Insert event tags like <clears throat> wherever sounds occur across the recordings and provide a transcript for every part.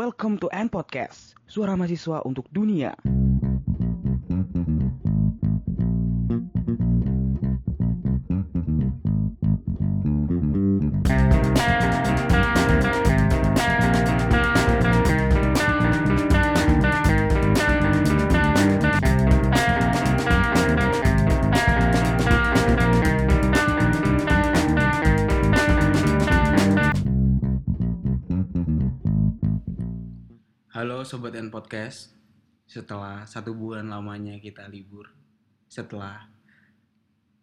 Welcome to N Podcast, suara mahasiswa untuk dunia. Halo Sobat N Podcast, setelah satu bulan lamanya kita libur, setelah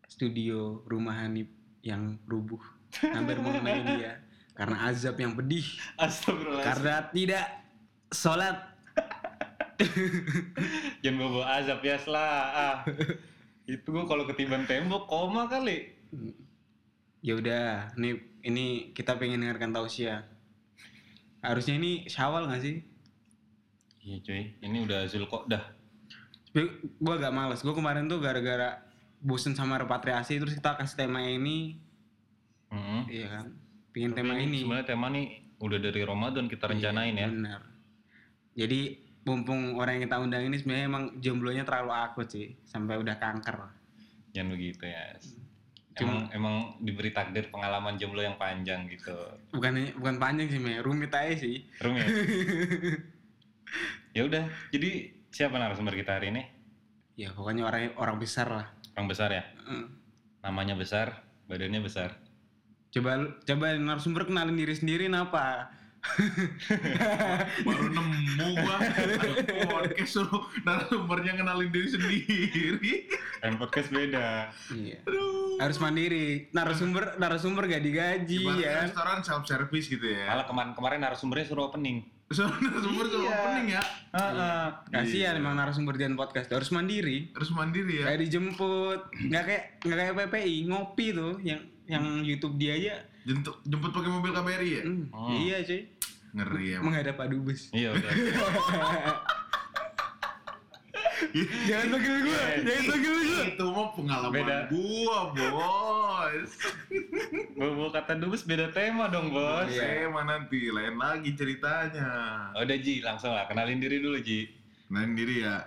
studio rumah Hanif yang rubuh, hampir mengenai dia karena azab yang pedih, Astagfirullahaladzim. karena tidak sholat. <laughs> Jangan bawa azab ya lah. Ah. Itu gua kalau ketiban tembok koma kali. Ya udah, ini ini kita pengen dengarkan tausiah. Harusnya ini Syawal nggak sih? Iya cuy, ini udah Zulqa'dah. Tapi gue agak males. Gue kemarin tuh gara-gara bosen sama repatriasi terus kita kasih tema ini, Heeh. iya kan? Pingin Tapi tema ini. Sebenarnya tema nih udah dari Ramadan kita rencanain ya. Benar. Jadi mumpung orang yang kita undang ini sebenarnya emang jomblonya terlalu akut sih, sampai udah kanker. Jangan begitu ya. Emang emang diberi takdir pengalaman jomblo yang panjang gitu. Bukan bukan panjang sih, Me. rumit aja sih. Rum <laughs> ya. udah, jadi siapa narasumber kita hari ini? Ya pokoknya orang orang besar lah. Orang besar ya. Mm. Namanya besar, badannya besar. Coba coba narasumber kenalin diri sendiri napa? <laughs> baru nemu gua ada podcast suruh narasumbernya kenalin diri sendiri Kan podcast beda. Iya. aduh Harus mandiri. Narasumber narasumber gak digaji ya. restoran self service gitu ya Malah kemarin-kemarin narasumbernya suruh opening. So, narasumber suruh Iya. opening ya Heeh. Kasihan emang narasumber di podcast harus mandiri. harus mandiri ya Kayak dijemput, nggak kayak nggak kayak PPI ngopi tuh yang yang YouTube dia aja. jemput jemput pakai mobil KBRI ya Hmm, Oh. Iya cuy. ngeri ya Menghadap Pak Dubes. Iya udah. <laughs> jangan panggil gue, jangan panggil gue. itu mah pengalaman Beda. gua bos Bawa kata dubes beda tema dong bos. Iya. saya nanti lain lagi ceritanya Oh, Udah Ji, langsung lah kenalin diri dulu Ji. kenalin diri ya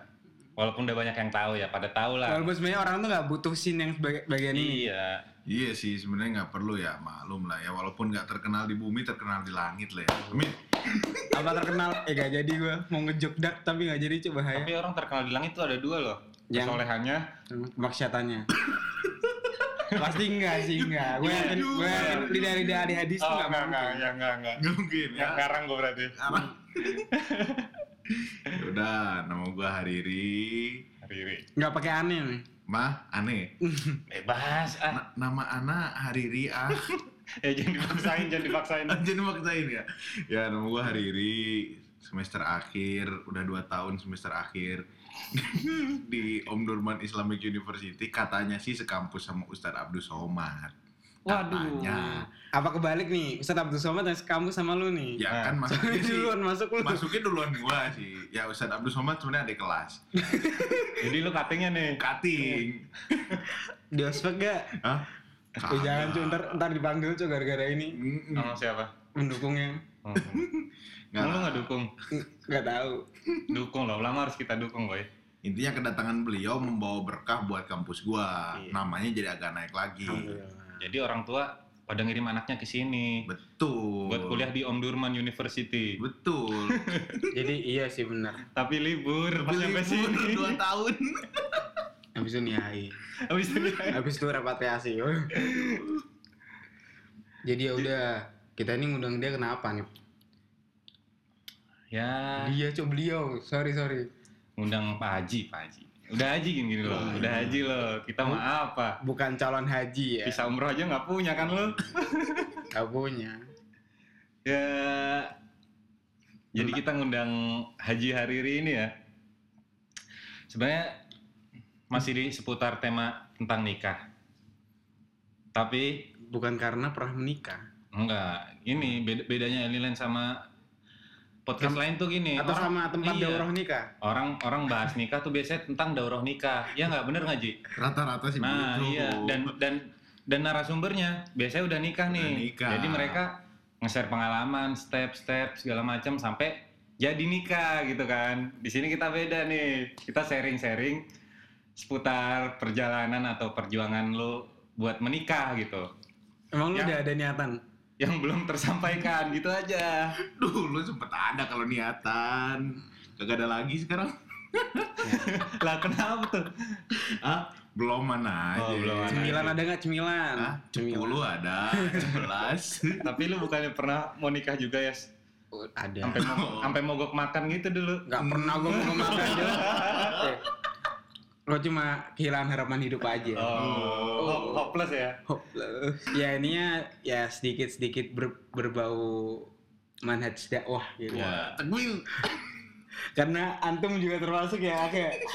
Walaupun udah banyak yang tahu ya, pada tahu lah. Walaupun sebenarnya orang tuh nggak butuh scene yang bagian ini. Iya. Iya sih sebenarnya nggak perlu ya maklum lah ya walaupun nggak terkenal di bumi terkenal di langit lah ya. Amin. Apa terkenal? Eh gak jadi gue mau ngejok dak tapi nggak jadi coba ya. Tapi orang terkenal di langit tuh ada dua loh. Yang- Kesolehannya. Maksiatannya. <laughs> Pasti enggak sih enggak. Gue yakin gue yakin lidah lidah ahli hadis tuh Oh, nggak enggak, enggak, mungkin. enggak, enggak, enggak. Nggak mungkin ya. Yang ngarang gue berarti. Apa? Udah nama gua Hariri. Riri. Nggak pakai aneh nih. Mah aneh. Bebas ah. Na- nama anak Hariri ah. <laughs> Eh jangan dipaksain, jangan dipaksain. <laughs> Jadi maksain ya. Ya nama gua Hariri. Semester akhir, udah dua tahun semester akhir <laughs> di Om Durman Islamic University. Katanya sih sekampus sama Ustadz Abdul Somad. Waduh. Katanya. Apa kebalik nih? Ustadz Abdul Somad yang kamu sama lu nih. Ya kan masuknya sih. duluan masuk lu. Masuknya duluan gua sih. Ya Ustadz Abdul Somad sebenarnya ada kelas. Jadi lu katanya nih. Cutting. Di ospek gak? Hah? Eh, jangan cuy, ntar, ntar dipanggil cuy gara-gara ini. Sama siapa? mendukungnya. Oh. <laughs> Nggak. Lu nggak dukung? Nggak tahu. Dukung loh, lama harus kita dukung boy. Intinya kedatangan beliau membawa berkah buat kampus gua. Iya. Namanya jadi agak naik lagi. Jadi orang tua pada ngirim anaknya ke sini Betul. buat kuliah di Om Durman University. Betul. <laughs> Jadi iya sih benar. Tapi libur pas nyampe sini. dua tahun. <laughs> Habis itu nihai. Habis itu Habis itu repatriasi. Jadi ya udah, kita ini ngundang dia kenapa nih? Ya, Dia coba beliau. Sorry sorry. undang Pak Haji, Pak Haji. Udah haji gini, gini loh, udah haji loh. Kita mau apa? Bukan calon haji ya. Bisa umroh aja nggak punya kan lo? <laughs> Gak punya. Ya, jadi kita ngundang Haji Hariri ini ya. Sebenarnya masih di seputar tema tentang nikah. Tapi Bukan karena pernah menikah. enggak, ini beda- bedanya Elilen sama podcast lain tuh gini. Atau orang- sama tempat iya. daurah nikah. Orang orang bahas nikah tuh biasanya tentang daurah nikah. Ya nggak bener nggak Ji? Rata-rata sih Nah begitu. iya dan dan dan narasumbernya biasanya udah nikah nih. Udah nikah. Jadi mereka nge-share pengalaman, step-step segala macam sampai jadi nikah gitu kan. Di sini kita beda nih. Kita sharing-sharing seputar perjalanan atau perjuangan lu buat menikah gitu. Emang lu Ya. udah ada niatan? Yang belum tersampaikan gitu aja. Dulu sempet ada kalau niatan. Kagak ada lagi sekarang. <laughs> lah kenapa tuh? Ah, belum mana aja. Oh, belum mana. Cemilan ada nggak cemilan? Hah? Sepuluh ada, <laughs> sebelas. Tapi lu bukannya pernah mau nikah juga ya? Oh, ada. Sampai mogok, <laughs> sampai mogok makan gitu dulu. Nggak pernah gue mau makan aja. Lo cuma kehilangan harapan hidup aja. Oh, ho- hopeless ya. Hopeless. Ya ininya ya sedikit-sedikit ber- berbau manhaj dakwah gitu. Ya. Teguin. Karena antum juga termasuk ya kayak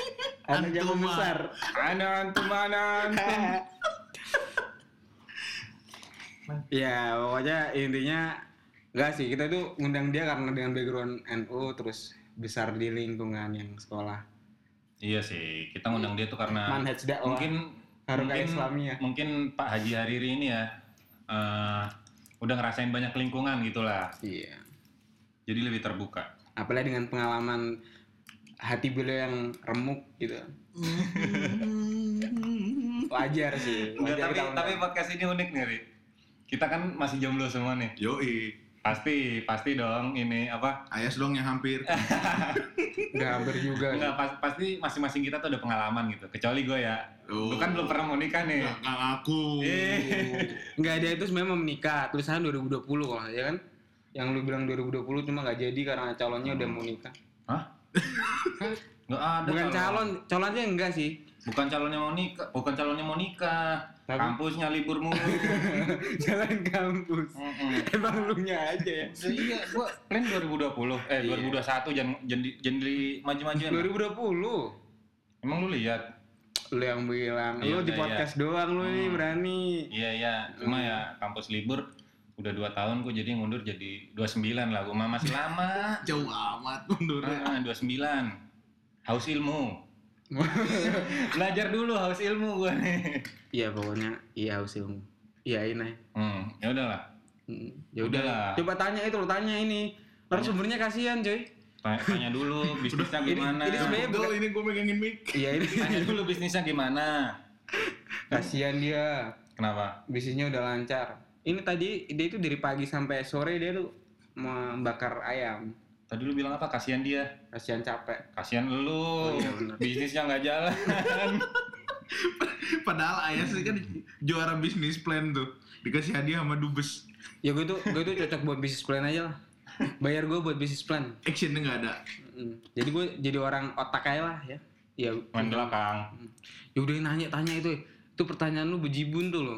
Antum, ah. besar. Mana antum mana antum? ya pokoknya intinya enggak sih kita tuh ngundang dia karena dengan background NU terus besar di lingkungan yang sekolah Iya sih, kita ngundang dia tuh karena manhaj dakwah mungkin Haruka mungkin, Islamiyah. mungkin Pak Haji Hariri ini ya eh, udah ngerasain banyak lingkungan gitulah, iya jadi lebih terbuka. apalagi dengan pengalaman hati beliau yang remuk gitu <laughs> wajar sih wajar tapi kalau tapi podcast ini unik nih, Ri. Kita kan masih jomblo semua nih. Yoi. Pasti, pasti dong ini apa? Ayas dong yang hampir. <laughs> udah hampir juga Enggak, pas- pasti masing-masing kita tuh ada pengalaman gitu. Kecuali gue ya. Oh. Lu kan belum pernah mau nikah nih. Nggak nggak ngaku. Eh. <laughs> nggak dia itu sebenarnya mau menikah tulisannya 2020 kalau ya kan yang lu bilang 2020 cuma nggak jadi karena calonnya udah mau nikah Hah? <laughs> Enggak ada. bukan calon. calon calonnya enggak sih Bukan calonnya mau nikah, bukan calonnya mau nikah. Tapi- Kampusnya libur mulu. <laughs> jalan kampus Mm-mm. emang lu nya aja ya Ya iya, gua plan 2020. Eh, Iya. 2021 jangan jangan di- jangan di maju-majuin. 2020 Emang lu lihat? lu yang bilang Iya, lu di udah, podcast doang lu nih Hmm. berani Iya, iya. Cuma Hmm. ya kampus libur udah dua tahun gue jadi mundur jadi 29 lah. Gue masih lama. <laughs> Jauh amat mundurnya. Ah, 29. Haus ilmu. <laughs> Belajar dulu haus ilmu gue nih. iya pokoknya iya harus ilmu iya ini Hmm, ya udahlah. Hmm, ya Udahlah. udah coba tanya itu lu tanya ini narasumbernya kasihan coy Tanya, tanya dulu <laughs> bisnisnya gimana. ini sebenarnya- Betul ini gue megangin mic. iya ini <laughs> Tanya dulu bisnisnya gimana. kasihan dia Kenapa? bisnisnya udah lancar ini tadi dia itu dari pagi sampai sore dia tuh membakar ayam Tadi lu bilang apa? Kasihan dia. kasihan capek Kasihan lu. Oh, iya bener. <laughs> Bisnisnya nggak jalan. <laughs> Padahal Ayas ini kan juara bisnis plan tuh. Dikasih hadiah sama Dubes. ya gue tuh gue tuh cocok buat bisnis plan aja lah bayar gue buat bisnis plan Actionnya nggak ada. Jadi gue jadi orang otak aja lah ya ya Main belakang. ya udah nanya tanya itu itu pertanyaan lu bejibun tuh lo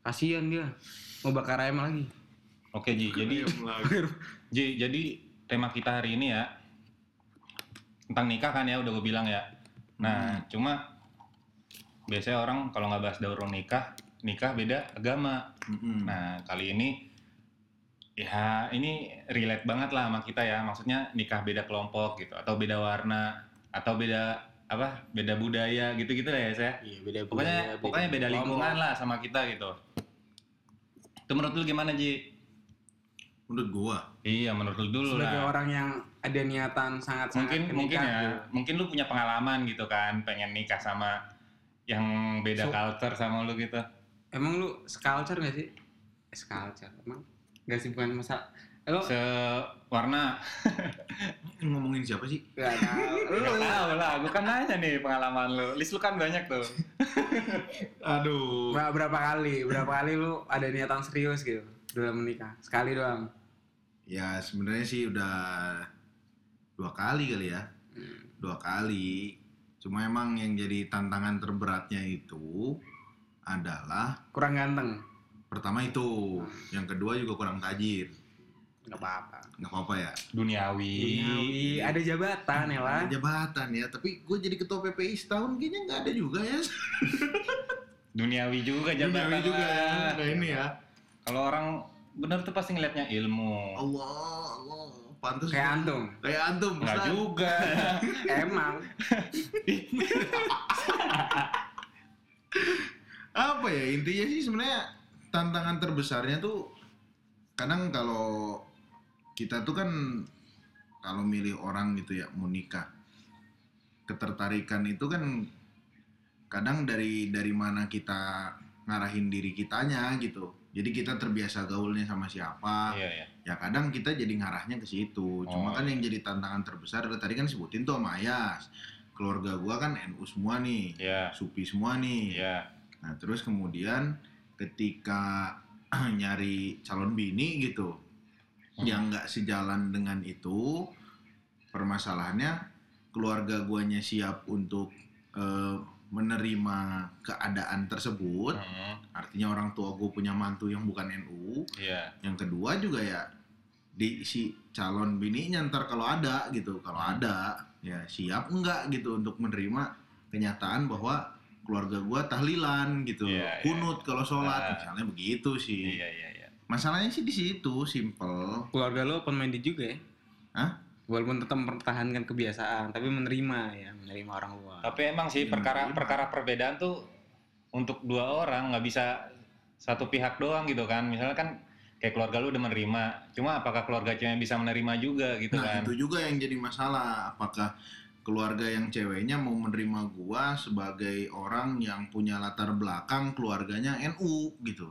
kasihan dia mau bakar ayam lagi Oke Ji, jadi. <laughs> Ji, jadi tema kita hari ini ya tentang nikah kan ya udah gue bilang ya. Nah, cuma biasanya orang kalau nggak bahas daur nikah, nikah beda agama. Mm-mm. Nah, kali ini ya ini relate banget lah sama kita ya. Maksudnya nikah beda kelompok gitu atau beda warna atau beda apa? Beda budaya gitu-gitu lah ya saya. iya beda Pokoknya pokoknya beda lingkungan lah sama kita gitu. Itu menurut lu gimana Ji? Menurut gua. Iya, menurut lu dulu sebagai lah. orang yang ada niatan sangat sangat Mungkin mungkin ya, gitu. mungkin lu punya pengalaman gitu kan, pengen nikah sama yang beda So- culture sama lu gitu. emang lu sculpture gak sih eh, sculpture emang gak sih bukan masalah lo Sewarna <laughs> Ngomongin siapa sih? gak tahu lu Gak tahu lah, gue kan nanya nih pengalaman lu. List lu kan banyak tuh. Aduh. Ber- berapa kali berapa kali lu ada niatan serius gitu dalam menikah sekali doang Ya sebenarnya sih udah dua kali kali ya. Hmm. Dua kali. Cuma emang yang jadi tantangan terberatnya itu adalah kurang ganteng pertama itu, yang kedua juga kurang tajir. nggak apa-apa Nggak apa-apa ya. Duniawi. Duniawi, ada jabatan ya lah Ada jabatan ya, tapi gue jadi ketua PPI setahun kayaknya nggak ada juga ya. <laughs> Duniawi juga jabatan Duniawi juga ya, lah. kayak ini ya. Kalau orang bener tuh pasti ngeliatnya ilmu. Allah, Allah, pantas. kayak antum Kayak antum, Enggak Ustaz. juga. <laughs> emang <laughs> apa ya intinya sih sebenarnya tantangan terbesarnya tuh kadang kalau kita tuh kan kalau milih orang gitu ya mau nikah ketertarikan itu kan kadang dari dari mana kita ngarahin diri kitanya gitu jadi kita terbiasa gaulnya sama siapa Iya, iya. ya kadang kita jadi ngarahnya ke situ Oh, cuma kan yang jadi tantangan terbesar adalah tadi kan sebutin tuh sama Ayas keluarga gua kan NU semua nih Iya. Supi semua nih Iya. Nah, terus kemudian ketika <clears throat> nyari calon bini gitu, Hmm. yang nggak sejalan dengan itu, permasalahannya keluarga guanya siap untuk eh, menerima keadaan tersebut. Hmm, Artinya orang tua gue punya mantu yang bukan NU. Iya. Yang kedua juga ya di si calon bininya ntar kalau ada gitu, kalau Hmm. ada ya siap enggak gitu untuk menerima kenyataan bahwa keluarga gua tahlilan gitu, Iya, iya, kunut kalau sholat Ah. misalnya begitu sih. Iya, iya, iya. Masalahnya sih di situ simple. Keluarga lo open minded juga ya? Hah? Walaupun tetap mempertahankan kebiasaan, tapi menerima ya, menerima orang luar. Tapi emang sih perkara menerima. perkara perbedaan tuh untuk dua orang nggak bisa satu pihak doang gitu kan. Misalnya kan kayak keluarga lu udah menerima, cuma apakah keluarga cewek bisa menerima juga gitu Nah, kan? itu juga yang jadi masalah. Apakah keluarga yang ceweknya mau menerima gua sebagai orang yang punya latar belakang keluarganya NU gitu.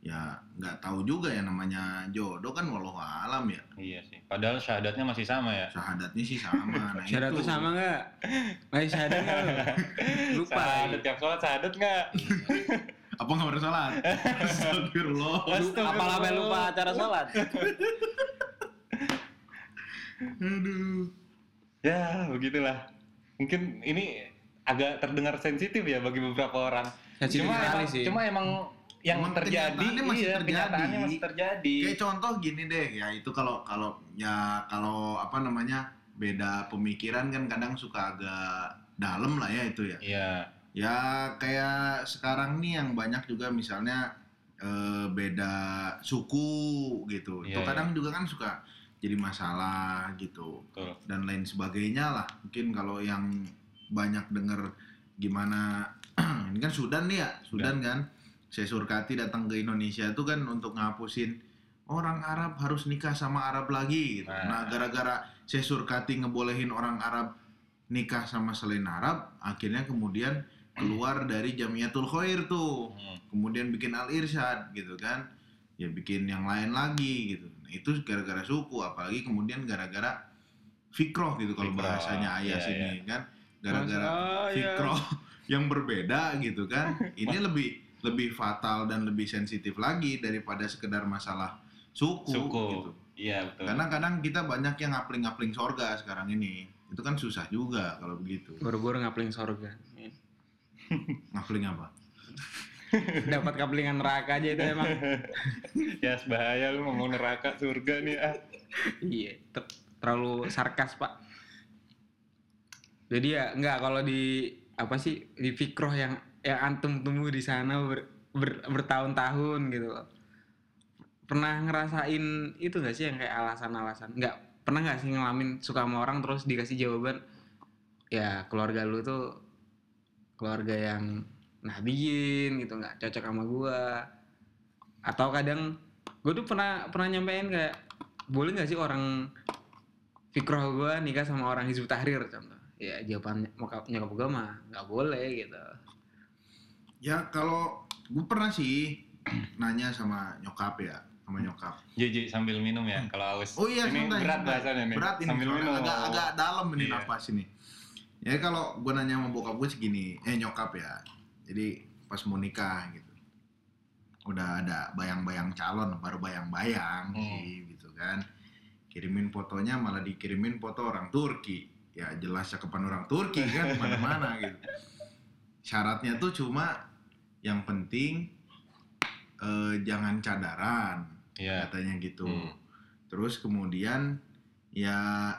Ya nggak tahu juga ya namanya jodoh kan walau alam ya. Iya sih. Padahal syahadatnya masih sama ya. Syahadatnya sih sama. <laughs> Nah, Syahadat itu. sama nggak? Masih syahadat nggak? <laughs> Lupa. Syahadat tiap sholat syahadat nggak? <laughs> Apa nggak bersalah? Astagfirullah. Lu Apalah sampai lupa acara sholat? Aduh. Ya begitulah. Mungkin ini agak terdengar sensitif ya bagi beberapa orang. Sensitif cuma emang, sih. cuma emang yang Emang terjadi, kenyataannya masih iya, terjadi. kenyataannya masih terjadi. Kayak contoh gini deh, ya itu kalau kalau ya kalau apa namanya beda pemikiran kan kadang suka agak dalam lah ya itu ya. Iya. Ya kayak sekarang nih yang banyak juga misalnya eh, beda suku gitu. itu Iya, kadang juga kan suka jadi masalah gitu Betul. dan lain sebagainya lah. Mungkin kalau yang banyak denger gimana <clears throat> ini kan Sudan nih ya, Sudan kan. Saya Surkati datang ke Indonesia itu kan untuk ngapusin orang Arab harus nikah sama Arab lagi gitu. Nah. Nah, gara-gara saya Surkati ngebolehin orang Arab nikah sama selain Arab, akhirnya kemudian keluar dari Jamiatul Khair tuh. Hmm. Kemudian bikin Al Irsyad gitu kan. Ya bikin yang lain lagi gitu. Nah, itu gara-gara suku apalagi kemudian gara-gara fikroh gitu kalau bahasanya ayah iya, sini kan. Gara-gara fikroh <laughs> yang berbeda gitu kan. Ini lebih lebih fatal dan lebih sensitif lagi daripada sekedar masalah suku, Suku. gitu. Iya betul. Karena kadang kita banyak yang ngapling-ngapling sorga sekarang ini. Itu kan susah juga kalau begitu. Boro-boro ngapling sorga. <laughs> Ngapling apa? Dapat kaplingan neraka aja itu emang. <laughs> ya bahaya lu ngomong neraka surga nih ah. Iya, ter- terlalu sarkas pak. Jadi ya nggak kalau di apa sih di fikroh yang yang antum tumbuh di sana ber, ber- bertahun-tahun gitu loh. Pernah ngerasain itu gak sih yang kayak alasan-alasan? Nggak pernah nggak sih ngalamin suka sama orang terus dikasih jawaban ya keluarga lu tuh keluarga yang nabiin gitu nggak cocok sama gua atau kadang gue tuh pernah pernah nyampein kayak boleh nggak sih orang fikroh gue nikah sama orang hizbut tahrir contoh ya jawaban nyokap nyokap gue mah nggak boleh gitu Ya kalau gue pernah sih nanya sama nyokap ya, sama nyokap. Jiji sambil minum ya kalau haus. Oh iya, ini santai, berat santai. bahasanya nih. Berat ini, sambil minum. agak agak dalam ini Iya. napas ini. Ya kalau gue nanya sama bokap gue segini, eh nyokap ya. Jadi pas mau nikah gitu. Udah ada bayang-bayang calon, baru bayang-bayang Hmm. sih gitu kan. Kirimin fotonya malah dikirimin foto orang Turki. Ya jelas cakepan orang Turki kan mana-mana gitu. <laughs> Syaratnya tuh cuma yang penting eh, jangan cadaran Iya. katanya gitu. Hmm. Terus kemudian ya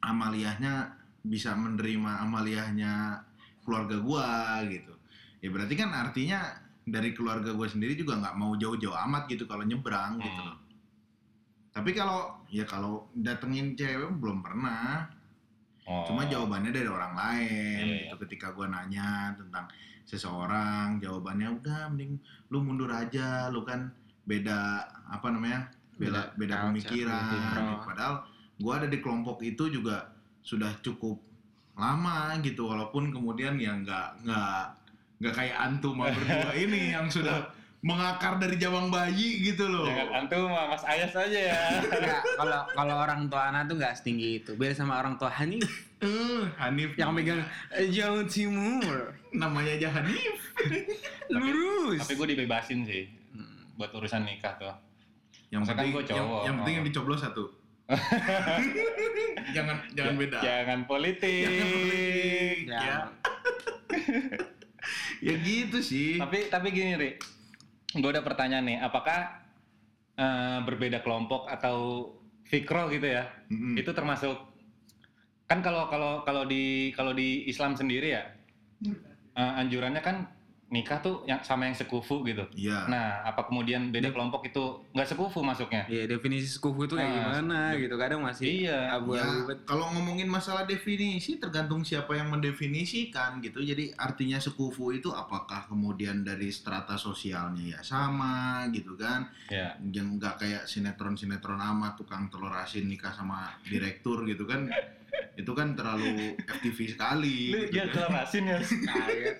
amaliyahnya bisa menerima amaliyahnya keluarga gua gitu. Ya berarti kan artinya dari keluarga gua sendiri juga nggak mau jauh-jauh amat gitu kalau nyebrang gitu Hmm. loh. Tapi kalau ya kalau datengin cewek belum pernah. Oh. Cuma jawabannya dari orang lain Iya, gitu ketika gua nanya tentang seseorang, jawabannya udah mending lu mundur aja, lu kan beda apa namanya? beda beda Beda pemikiran. gitu. Padahal gue ada di kelompok itu juga sudah cukup lama gitu walaupun kemudian ya nggak nggak nggak kayak antum <laughs> berdua ini yang sudah mengakar dari jabang bayi gitu loh Jangan antum mah Mas Ayas aja ya. Kalau kalau orang tua anak tuh nggak setinggi itu. Beda sama orang tua Hanif <laughs> Eh, Hanif yang megang eh, Jawa Timur. namanya aja Hanif <laughs> Lurus. Tapi gue dibebasin sih buat urusan nikah tuh. yang Maksudnya kan penting yang, cowok. yang penting Oh. yang dicoblos satu <laughs> jangan jangan beda Jangan politik. Jangan politik. Ya. ya <laughs> ya gitu sih tapi tapi gini Ri, gue ada pertanyaan nih, apakah eh, berbeda kelompok atau fikro gitu ya? Mm-mm. Itu termasuk kan kalau kalau kalau di kalau di Islam sendiri ya eh, anjurannya kan nikah tuh yang sama yang sekufu gitu. Iya. Nah, apa kemudian beda kelompok itu nggak sekufu masuknya? Iya, definisi sekufu itu kayak Ah, gimana gitu. Kadang masih Iya. abu-abu Ya, kalau ngomongin masalah definisi tergantung siapa yang mendefinisikan gitu. Jadi artinya sekufu itu apakah kemudian dari strata sosialnya ya sama gitu kan? Ya. Yang nggak kayak sinetron-sinetron amat tukang telur asin nikah sama direktur gitu kan? Itu kan terlalu FTV sekali. Lu gitu kan. kelarasin ya. Kayak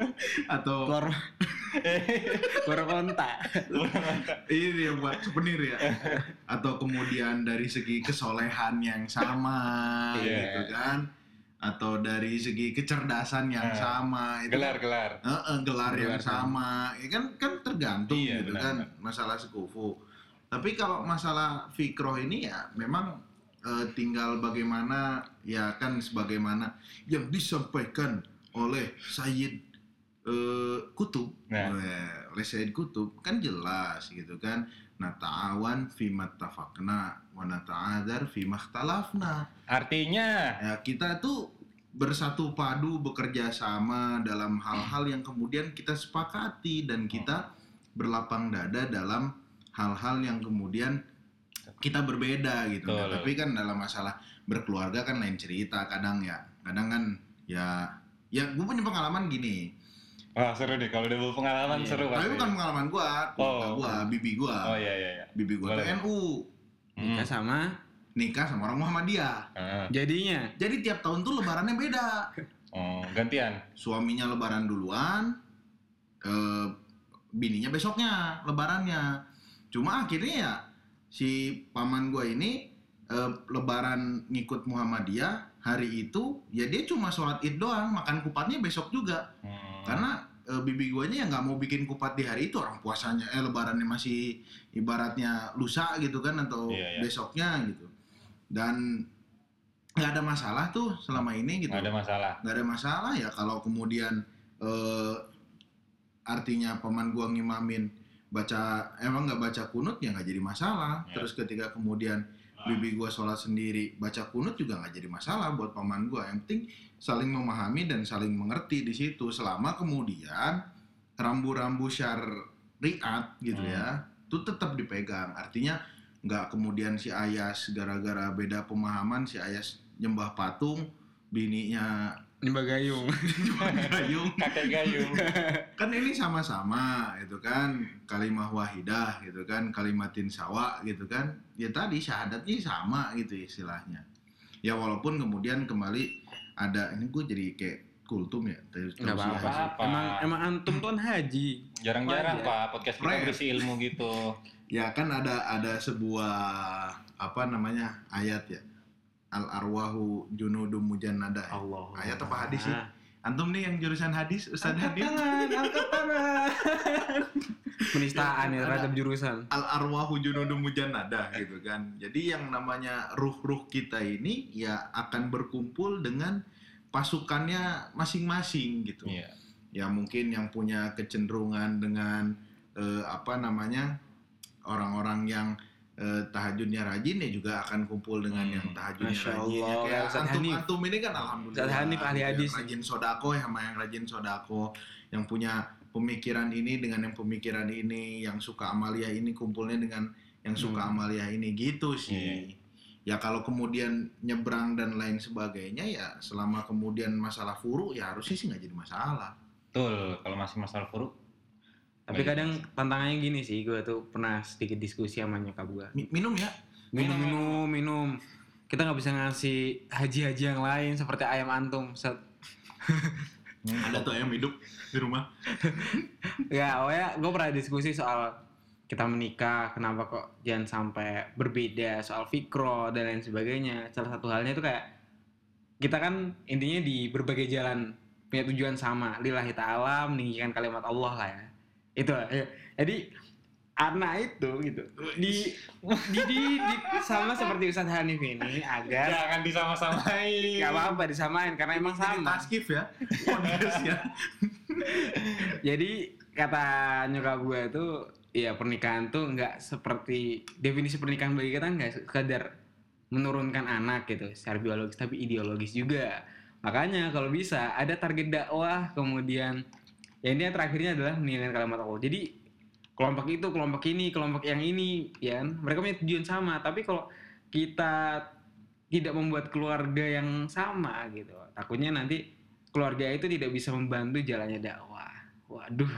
<laughs> Atau keluar <laughs> keluar kontak. <laughs> ini yang buat souvenir ya. Atau kemudian dari segi kesolehan yang sama Iya. gitu kan? Atau dari segi kecerdasan yang Eh, sama itu Gelar gelar. Heeh, gelar yang Gelar sama, ya kan kan tergantung Iya, gitu benar, kan benar. masalah sekufu. Tapi kalau masalah fikroh ini ya memang eh, tinggal bagaimana ya kan sebagaimana yang disampaikan oleh Sayyid eh, Kutub, Nah. oleh, oleh Sayyid Kutub kan jelas gitu kan. Nata'awan fi mattafaqna wa nata'adzar fi makhtalafna Artinya ya kita tuh bersatu padu bekerja sama dalam hal-hal yang kemudian kita sepakati dan kita berlapang dada dalam hal-hal yang kemudian kita berbeda gitu Nah, tapi kan dalam masalah berkeluarga kan lain cerita kadang ya kadang kan ya ya gue punya pengalaman gini Wah seru deh kalau udah bawa pengalaman Iya. seru tapi pasti. bukan pengalaman gua keluarga Oh. gua bibi gua Oh iya iya iya. bibi gua tuh Boleh. NU Hmm. Nikah sama nikah sama orang Muhammadiyah Ah. jadinya jadi tiap tahun tuh lebarannya beda Oh, gantian. suaminya lebaran duluan, eh, bininya besoknya lebarannya. Cuma akhirnya ya si paman gue ini eh, lebaran ngikut Muhammadiyah hari itu ya dia cuma sholat id doang, makan kupatnya besok juga. Hmm. Karena eh, bibi guanya yang nggak mau bikin kupat di hari itu orang puasanya eh lebarannya masih ibaratnya lusa gitu kan atau Iya, iya. besoknya gitu. Dan nggak ada masalah tuh selama ini gitu nggak ada masalah. nggak ada masalah ya kalau kemudian eh, artinya paman gua ngimamin baca emang nggak baca kunut ya nggak jadi masalah. Ya. terus ketika kemudian bibi gua sholat sendiri baca kunut juga nggak jadi masalah buat paman gua. Yang penting saling memahami dan saling mengerti di situ. Selama kemudian rambu-rambu syariat gitu Hmm. ya itu tetap dipegang. Artinya nggak kemudian si Ayas gara-gara beda pemahaman si Ayas nyembah patung bininya Nyembah gayung. <laughs> gayung Kakek gayung. <laughs> kan ini sama-sama itu kan kalimah wahidah gitu kan kalimatin sawa gitu kan ya tadi syahadatnya sama gitu istilahnya ya walaupun kemudian kembali ada ini gue jadi kayak kultum ya terus ya. apa-apa. apa-apa. Emang emang antum tuh kan haji. Jarang-jarang pak podcast kita berisi ilmu gitu. ya kan ada ada sebuah apa namanya ayat ya al arwahu junudum mujannada ya. Allah. Ayat apa hadis sih? antum nih yang jurusan hadis Ustaz Hadis tangan, angkat tangan. <laughs> Penistaan ya Ada. terhadap jurusan. al arwahu junudum mujannada gitu kan. Jadi yang namanya ruh-ruh kita ini ya akan berkumpul dengan pasukannya masing-masing gitu. Iya. Ya mungkin yang punya kecenderungan dengan eh, apa namanya orang-orang yang eh, tahajudnya rajin ya juga akan kumpul dengan Hmm. yang tahajudnya Masya rajin. Ya, Allah, kayak Ustaz antum Hanif. antum ini kan alhamdulillah. Ustaz Hanif ahli yang hadis. rajin sodako ya sama yang rajin sodako, yang punya pemikiran ini dengan yang pemikiran ini, yang suka amalia ini kumpulnya dengan yang suka Hmm. amalia ini gitu sih. Ya kalau kemudian nyebrang dan lain sebagainya ya selama kemudian masalah furu ya harusnya sih nggak jadi masalah. Betul. Kalau masih masalah furu. Tapi Baik. kadang tantangannya gini sih, gue tuh pernah sedikit diskusi sama nyokap gue. Mi- minum ya. Minum, minum, minum. kita nggak bisa ngasih haji-haji yang lain seperti ayam antum Set. <laughs> Ada tuh ayam hidup di rumah. <laughs> ya pokoknya gue pernah diskusi soal kita menikah kenapa kok jangan sampai berbeda soal fikro dan lain sebagainya salah satu halnya itu kayak kita kan intinya di berbagai jalan punya tujuan sama lillahi ta'ala meninggikan kalimat Allah lah ya itu ya. jadi anak itu gitu di di, di, di- sama seperti Ustadz Hanif ini agar Jangan disama-samain. nggak apa-apa disamain karena emang sama taskif ya. Podcast ya. <laughs> Jadi kata nyokap gue itu ya pernikahan tuh nggak seperti definisi pernikahan bagi kita nggak sekedar menurunkan anak gitu secara biologis tapi ideologis juga. Makanya kalau bisa ada target dakwah kemudian ya ini terakhirnya adalah meninggalkan kalimat Allah. Jadi kelompok itu, kelompok ini, kelompok yang ini ya kan, mereka punya tujuan sama tapi kalau kita tidak membuat keluarga yang sama gitu takutnya nanti keluarga itu tidak bisa membantu jalannya dakwah waduh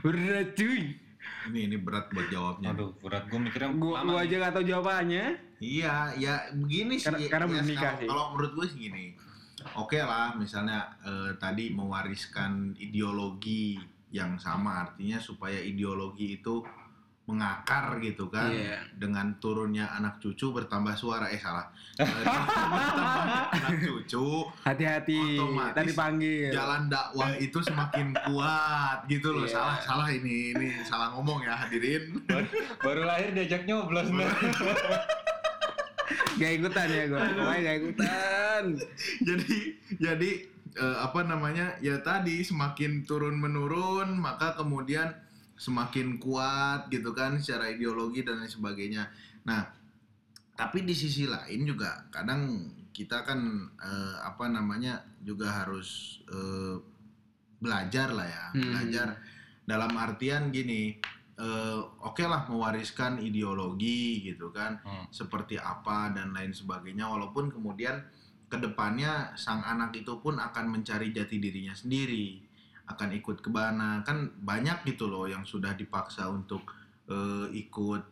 berat cuy Ini ini berat buat jawabnya. Aduh, berat gue mikirnya gua, lama gua aja gak tahu jawabannya Iya, ya begini sih. Karena- karena ya, belum nikah kalau- sih. Kalau menurut gue sih gini. Oke lah, misalnya eh, tadi mewariskan ideologi yang sama, artinya supaya ideologi itu mengakar gitu kan, Iya. dengan turunnya anak cucu bertambah suara, eh salah, Eh, <laughs> anak cucu, hati-hati tadi panggil jalan dakwah itu semakin kuat gitu loh. Iya. Salah salah ini ini salah ngomong ya hadirin. Baru lahir diajak nyoblos <laughs> gak ikutan ya gue pokoknya gak ikutan <laughs> jadi jadi eh, apa namanya ya tadi semakin turun menurun maka kemudian semakin kuat gitu kan secara ideologi dan lain sebagainya nah tapi di sisi lain juga kadang kita kan eh, apa namanya juga harus eh, belajar lah ya Hmm. belajar dalam artian gini eh, oke lah mewariskan ideologi gitu kan Hmm. seperti apa dan lain sebagainya walaupun kemudian ke depannya sang anak itu pun akan mencari jati dirinya sendiri akan ikut ke mana kan banyak gitu loh yang sudah dipaksa untuk eh, ikut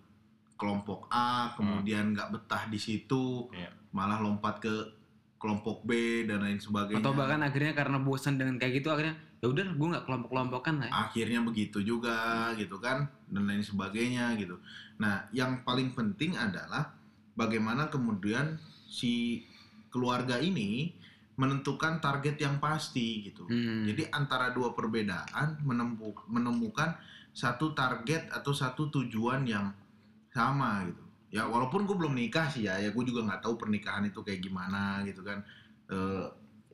kelompok A kemudian nggak betah di situ Iya. malah lompat ke kelompok B dan lain sebagainya atau bahkan akhirnya karena bosan dengan kayak gitu akhirnya ya udah gue nggak kelompok-kelompokan lah ya. akhirnya begitu juga gitu kan dan lain sebagainya gitu. Nah, yang paling penting adalah bagaimana kemudian si keluarga ini menentukan target yang pasti gitu. Hmm. Jadi antara dua perbedaan menempu- menemukan satu target atau satu tujuan yang sama gitu. Ya walaupun gue belum nikah sih ya, ya gue juga nggak tahu pernikahan itu kayak gimana gitu kan. Eh,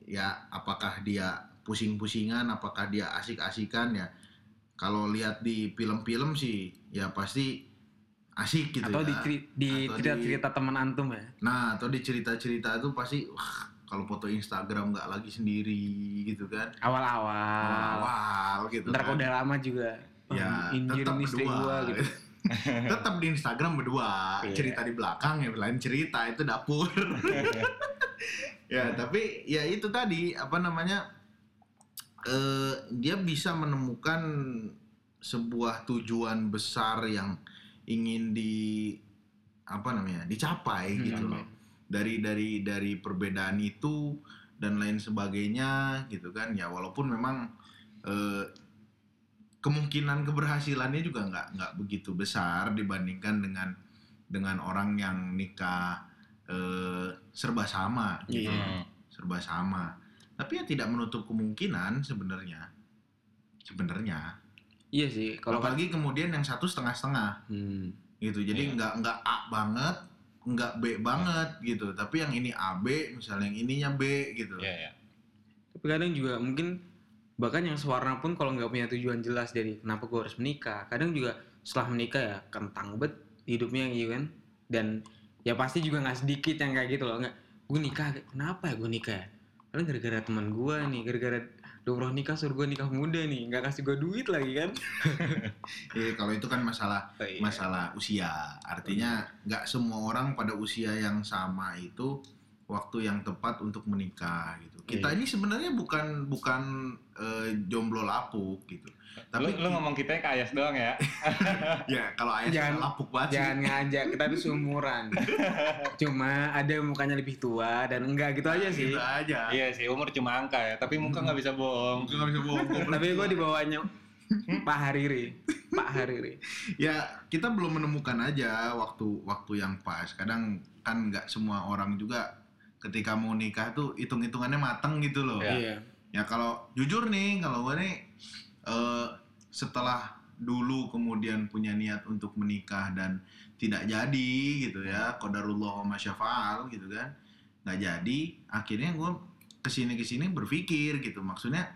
ya apakah dia pusing-pusingan, apakah dia asik-asikan ya. Kalau lihat di film-film sih ya pasti asik gitu atau ya. di, di cerita-cerita teman antum ya Nah, atau di cerita-cerita itu pasti wah, kalau foto Instagram nggak lagi sendiri gitu kan. awal-awal Awal gitu ntar kan. udah lama juga ya injir tetap berdua gua gitu <laughs> tetap di Instagram berdua Iya. cerita di belakang ya lain cerita itu dapur <laughs> ya tapi ya itu tadi apa namanya eh dia bisa menemukan sebuah tujuan besar yang ingin di apa namanya dicapai Hmm, gitu loh. dari dari dari perbedaan itu dan lain sebagainya gitu kan. Ya walaupun memang eh, kemungkinan keberhasilannya juga nggak nggak begitu besar dibandingkan dengan dengan orang yang nikah eh, serba sama gitu. Hmm. serba sama. Tapi ya tidak menutup kemungkinan sebenarnya. Sebenarnya iya sih kalau kan apalagi kemudian yang satu setengah-setengah. Hmm. gitu jadi Iya. nggak nggak A banget nggak B banget gitu. Tapi yang ini AB misalnya yang ininya B gitu. Iya, iya. tapi kadang juga mungkin bahkan yang sewarna pun kalau nggak punya tujuan jelas dari kenapa gue harus menikah? Kadang juga setelah menikah ya kentang bet hidupnya gitu kan. Dan ya pasti juga nggak sedikit yang kayak gitu loh. Nggak gue nikah kenapa ya gue nikah ya? Karena gara-gara teman gue nih gara-gara Dobro nikah suruh gue nikah muda nih nggak kasih gue duit lagi kan <laughs> Iya, kalau itu kan masalah Oh, iya. masalah usia artinya nggak semua orang pada usia yang sama itu waktu yang tepat untuk menikah gitu. Kita Iya. ini sebenarnya bukan bukan eh, jomblo lapuk gitu. Lu, Tapi lu ngomong kita ke Ayas doang ya. <laughs> ya kalau ayah Jangan- lapuk banget sih. Jangan ngajak, kita tuh seumuran. <laughs> Cuma ada yang mukanya lebih tua dan enggak gitu aja sih. Gitu aja. iya sih, umur cuma angka ya, tapi muka nggak bisa bohong. Mungkin nggak bisa bohong. <laughs> Tapi gue di bawahnya Pak Hariri. Pak Hariri. ya kita belum menemukan aja waktu waktu yang pas. Kadang kan nggak semua orang juga ketika mau nikah tuh hitung-hitungannya mateng gitu loh. Ya. Iya. Ya kalau jujur nih, kalau gue nih eh, setelah dulu kemudian punya niat untuk menikah dan tidak jadi gitu ya, qadarullah wa masyafa'al gitu kan, nggak jadi, akhirnya gue ke sini ke sini berpikir gitu, maksudnya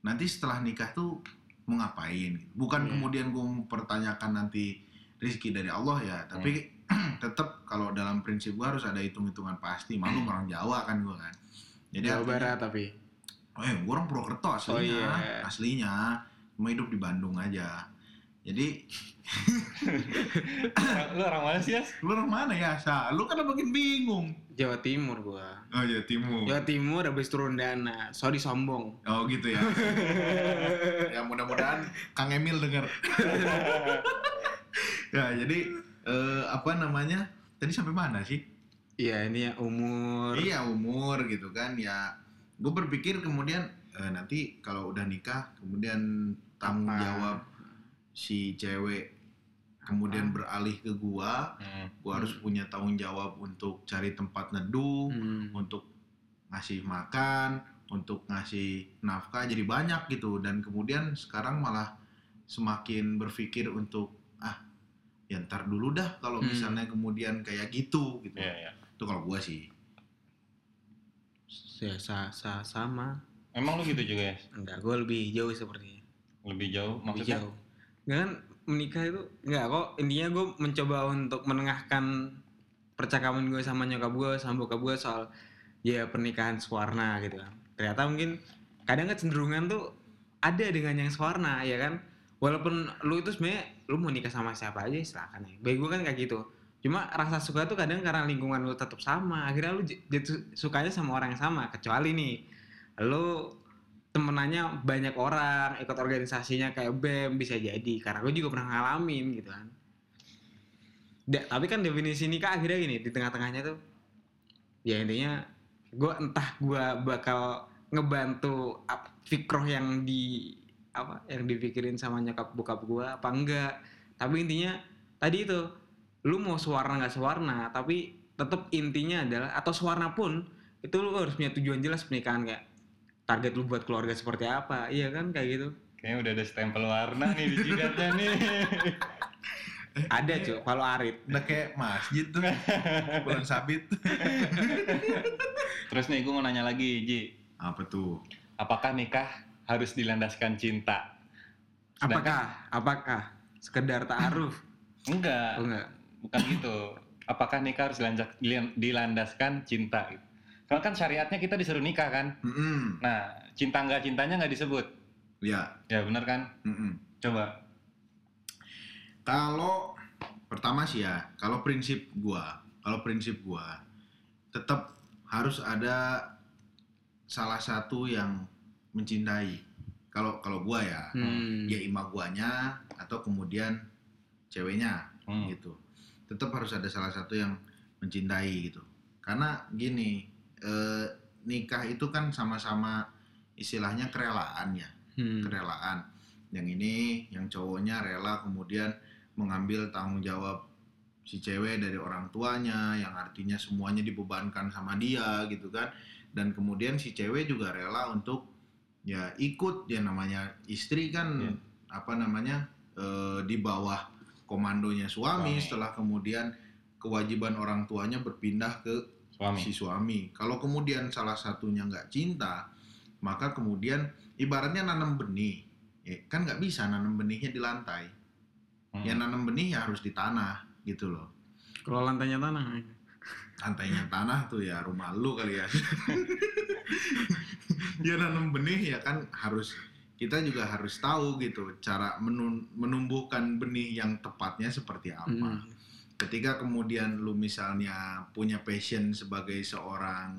nanti setelah nikah tuh mau ngapain? Bukan Iya. kemudian gue mempertanyakan nanti rezeki dari Allah ya, tapi <clears throat> tetap kalau dalam prinsip gue harus ada hitung-hitungan pasti, malu orang Jawa kan gue kan. Jadi Jawa artinya- Barat tapi. Oh eh, gue orang Purwokerto aslinya, Oh, iya. aslinya, cuma hidup di Bandung aja. Jadi, <laughs> lu orang mana sih, Yas? lu orang mana ya, Sa? Lu kan makin bingung. Jawa Timur gua. Oh ya Timur. Jawa Timur habis turun dana. Sorry sombong. Oh gitu ya. <laughs> ya mudah-mudahan Kang Emil denger. <laughs> ya jadi eh, apa namanya? Tadi sampai mana sih? Iya ini ya umur. Iya umur gitu kan ya. Gue berpikir kemudian eh, nanti kalau udah nikah kemudian tanggung Apa? jawab si cewek kemudian beralih ke gua, Hmm. gua harus punya tanggung jawab untuk cari tempat neduh, Hmm. untuk ngasih makan, untuk ngasih nafkah jadi banyak gitu dan kemudian sekarang malah semakin berpikir untuk ah ya ntar dulu dah kalau Hmm. misalnya kemudian kayak gitu gitu. Iya, iya. Itu kalau gua sih. Ya sa, sa, sama. Emang lu gitu juga, Yas? Enggak, gue lebih jauh sepertinya. Lebih jauh Lebih maksudnya? jauh. Nggak kan menikah itu enggak kok intinya gue mencoba untuk menengahkan percakapan gue sama nyokap gue sama bokap gue soal ya pernikahan sewarna gitu kan ternyata mungkin kadang kecenderungan tuh ada dengan yang sewarna ya kan walaupun lu itu sebenarnya lu mau nikah sama siapa aja silakan ya bagi gue kan kayak gitu cuma rasa suka tuh kadang karena lingkungan lu tetap sama akhirnya lu jatuh sukanya sama orang yang sama kecuali nih lu temenannya banyak orang ikut organisasinya kayak BEM bisa jadi karena gue juga pernah ngalamin gitu kan. Da- tapi kan definisi nikah akhirnya gini di tengah-tengahnya tuh ya intinya gue entah gue bakal ngebantu fikroh yang di apa yang dipikirin sama nyokap bokap gue apa enggak. Tapi intinya tadi itu lu mau sewarna nggak sewarna tapi tetap intinya adalah atau sewarna pun itu lu harus punya tujuan jelas pernikahan kayak target lu buat keluarga seperti apa iya kan kayak gitu Kayaknya udah ada stempel warna nih di jidatnya nih. <laughs> ada cuy kalau arit Udah kayak masjid tuh. <laughs> Bulan sabit. Terus nih gue mau nanya lagi, Ji. Apa tuh? Apakah nikah harus dilandaskan cinta? Sedangkan- apakah apakah sekedar taaruf Enggak, oh enggak bukan gitu. Apakah nikah harus dilandaskan cinta? Kalau kan syariatnya kita disuruh nikah kan. Mm-mm. Nah, cinta nggak cintanya nggak disebut. Ya. Ya benar kan? mm-mm. Coba. Kalau pertama sih ya, kalau prinsip gua, kalau prinsip gua tetap harus ada salah satu yang mencintai. Kalau kalau gua ya, hmm. ya ima guanya atau kemudian ceweknya Hmm. gitu. Tetap harus ada salah satu yang mencintai gitu. Karena gini, eh, nikah itu kan sama-sama istilahnya kerelaan ya, Hmm. kerelaan. Yang ini, yang cowoknya rela kemudian mengambil tanggung jawab si cewek dari orang tuanya, yang artinya semuanya dibebankan sama dia gitu kan. Dan kemudian si cewek juga rela untuk ya ikut ya namanya istri kan Iya. apa namanya eh, di bawah komandonya suami, Suami. setelah kemudian kewajiban orang tuanya berpindah ke Suami. si suami. Kalau kemudian salah satunya nggak cinta, maka kemudian ibaratnya nanam benih, ya, kan nggak bisa nanam benihnya di lantai. Hmm. Ya nanam benih ya harus di tanah gitu loh. kalau lantainya tanah Lantainya tanah tuh ya rumah lu kali ya. <laughs> <laughs> ya nanam benih ya kan harus kita juga harus tahu gitu cara menumbuhkan benih yang tepatnya seperti apa. Hmm. ketika kemudian lu misalnya punya passion sebagai seorang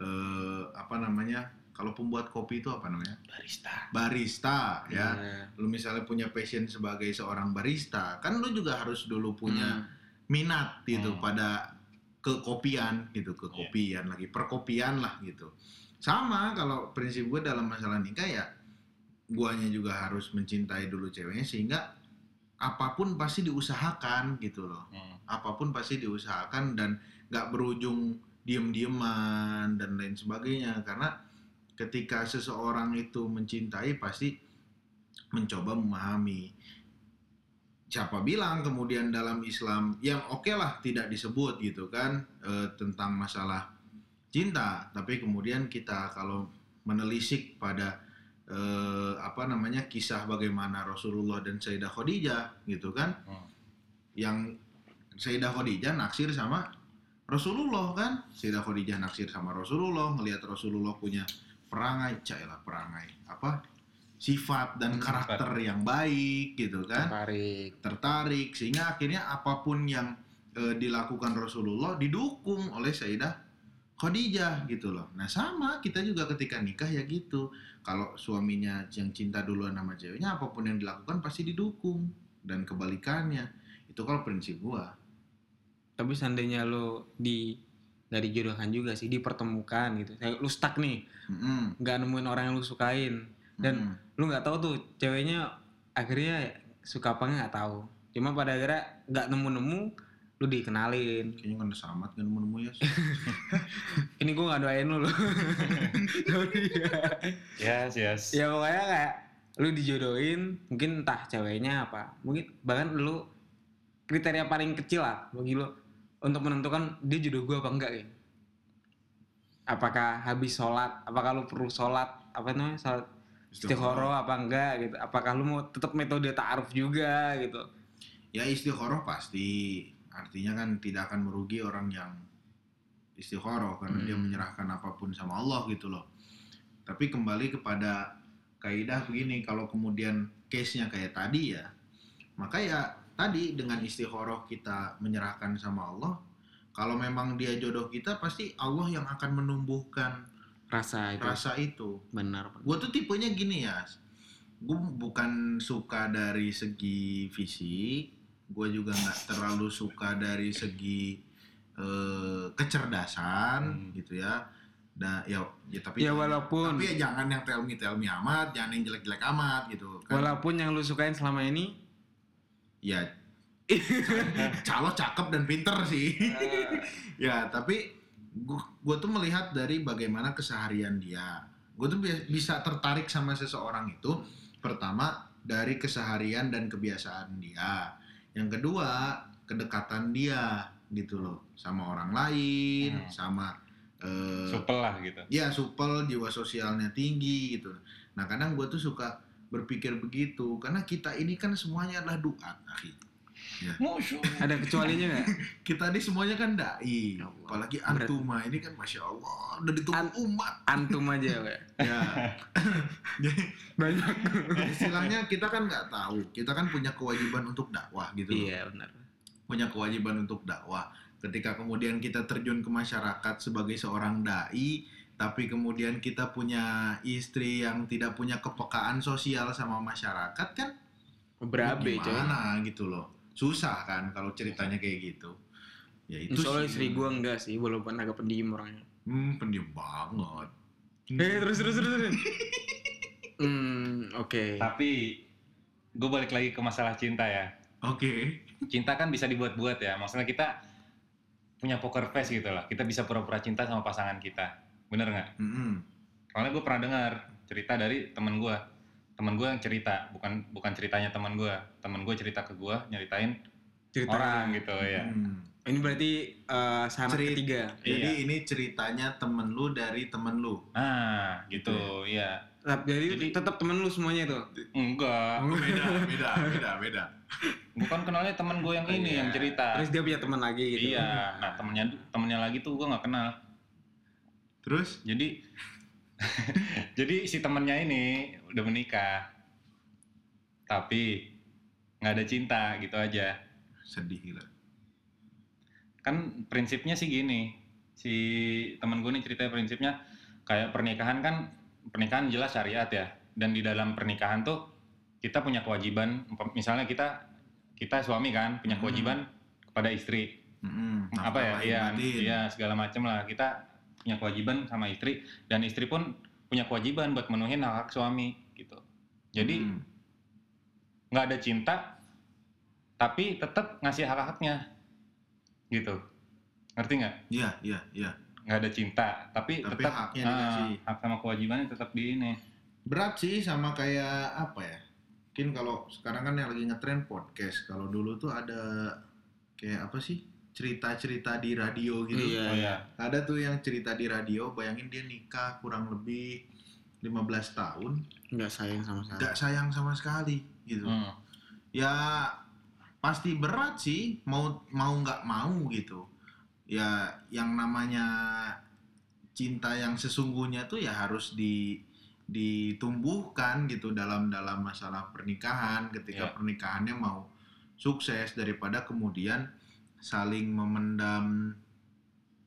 eh, apa namanya kalau pembuat kopi itu apa namanya Barista. barista ya Iya. lu misalnya punya passion sebagai seorang barista kan lu juga harus dulu punya minat gitu Hmm. pada kekopian gitu kekopian lagi perkopian lah gitu sama kalau prinsip gue dalam masalah nikah ya guanya juga harus mencintai dulu ceweknya sehingga apa pun pasti diusahakan gitu loh. Hmm. apa pun pasti diusahakan dan nggak berujung diem-dieman dan lain sebagainya. Karena ketika seseorang itu mencintai pasti mencoba memahami. Siapa bilang kemudian dalam Islam yang oke lah tidak disebut gitu kan eh, tentang masalah cinta. Tapi kemudian kita kalau menelisik pada eh, apa namanya kisah bagaimana Rasulullah dan Sayyidah Khadijah gitu kan Hmm. yang Sayyidah Khadijah naksir sama Rasulullah kan Sayyidah Khadijah naksir sama Rasulullah ngelihat Rasulullah punya perangai cailah perangai apa sifat dan Hmm, karakter yang baik gitu kan Tertarik. tertarik sehingga akhirnya apa pun yang eh, dilakukan Rasulullah didukung oleh Sayyidah Khadijah gitu loh. Nah sama kita juga ketika nikah ya gitu. Kalau suaminya yang cinta duluan sama ceweknya apa pun yang dilakukan pasti didukung dan kebalikannya. Itu kalau prinsip gua. Tapi seandainya lu di nggak dijodohkan juga sih dipertemukan gitu. Kayak lu stuck nih, nggak nemuin orang yang lu sukain. Dan Mm-mm. lu nggak tahu tuh ceweknya akhirnya suka apa nggak tahu. Cuma pada akhirnya nggak nemu-nemu, lu dikenalin. kayaknya udah samat kan nemu-nemu ya. <laughs> Ini gua nggak doain lu loh. <laughs> Ya. Yes, yes. ya pokoknya kayak lu dijodohin mungkin entah ceweknya apa mungkin bahkan lu kriteria paling kecil lah bagi lu untuk menentukan dia jodoh gue apa enggak ya apakah habis sholat apakah lu perlu sholat apa namanya sholat istiqoroh apa enggak gitu apakah lu mau tetap metode ta'aruf juga gitu Ya istikharah pasti. Artinya kan tidak akan merugi orang yang istikharah karena dia Hmm. menyerahkan apa pun sama Allah gitu loh. Tapi kembali kepada kaidah begini, kalau kemudian case-nya kayak tadi ya, maka ya tadi dengan istikharah kita menyerahkan sama Allah, kalau memang dia jodoh kita pasti Allah yang akan menumbuhkan rasa itu rasa itu. benar. Gue tuh tipenya gini ya, gue bukan suka dari segi fisik, gue juga nggak terlalu suka dari segi eh, kecerdasan Hmm. gitu ya. Nah, ya, ya tapi ya walaupun tapi ya jangan yang tell me amat, jangan yang jelek-jelek amat gitu kan. walaupun yang lu sukain selama ini Ya <laughs> calo cakep dan pinter sih. <laughs> ya tapi gue tuh melihat dari bagaimana keseharian dia. Gue tuh bi- bisa tertarik sama seseorang itu pertama dari keseharian dan kebiasaan dia. Yang kedua kedekatan dia gitu loh sama orang lain, Hmm. sama eh, Supel lah gitu. ya supel jiwa sosialnya tinggi gitu nah kadang gue tuh suka berpikir begitu karena kita ini kan semuanya adalah duat akhi <laughs> ada kecualinya nggak? <laughs> Kita ini semuanya kan dai. Ya Allah. apalagi Berat. antuma ini kan masya allah udah ditunggu An- umat. Antum aja <laughs> ya. Jadi, banyak. istilahnya kita kan nggak tahu. Kita kan punya kewajiban untuk dakwah gitu iya benar. Punya kewajiban untuk dakwah. Ketika kemudian kita terjun ke masyarakat sebagai seorang dai tapi kemudian kita punya istri yang tidak punya kepekaan sosial sama masyarakat kan berabe coy. gimana gitu loh susah kan kalau ceritanya kayak gitu ya itu Soalnya sih. istri gue enggak sih, walaupun agak pendiam orangnya. hmm pendiam banget Eh terus terus terus. terus. hmm oke. Tapi gue balik lagi ke masalah cinta ya. oke Cinta kan bisa dibuat-buat ya. Maksudnya kita punya poker face gitu lah. Kita bisa pura-pura cinta sama pasangan kita. Bener nggak? Mm-mm. Soalnya gue pernah dengar cerita dari temen gue. Temen gue yang cerita, bukan bukan ceritanya temen gue. Temen gue cerita ke gue, nyeritain Cerita orang gitu ya. Hmm. Ini berarti eh sanak Cerit- ketiga. jadi Iya. ini ceritanya temen lu dari temen lu Nah, gitu, iya. Nah, jadi, Jadi- tetap temen lu semuanya itu. Enggak, Oh, beda <laughs> beda beda beda bukan kenalnya temen gue yang ini Iya. yang cerita. Terus dia punya teman lagi gitu. Iya, nah temennya temennya lagi tuh gue nggak kenal. terus Jadi <laughs> jadi si temennya ini udah menikah, tapi nggak ada cinta gitu aja. sedih gila kan prinsipnya sih gini si temen gue nih ceritanya prinsipnya kayak pernikahan kan pernikahan jelas syariat ya dan di dalam pernikahan tuh kita punya kewajiban misalnya kita kita suami kan punya Hmm. kewajiban kepada istri Mm-mm. apa ya iya iya segala macam lah kita punya kewajiban sama istri dan istri pun punya kewajiban buat menuhin hak hak suami gitu jadi Mm. nggak ada cinta tapi tetap ngasih hak haknya gitu ngerti nggak Iya, iya, iya. nggak ada cinta tapi, Tapi tetap haknya ah, dikasih. hak sama kewajibannya tetap di ini Berat sih sama kayak apa ya? Mungkin kalau sekarang kan yang lagi ngetren podcast. Kalau dulu tuh ada kayak apa sih? Cerita-cerita di radio gitu. Iya, oh iya. ya Ada tuh yang cerita di radio, bayangin dia nikah kurang lebih 15 tahun, Nggak sayang sama sekali. nggak sayang sama sekali gitu. Hmm. Ya pasti berat sih, mau mau nggak mau gitu. Ya yang namanya cinta yang sesungguhnya tuh ya harus di ditumbuhkan gitu dalam dalam masalah pernikahan ketika Ya. pernikahannya mau sukses daripada kemudian saling memendam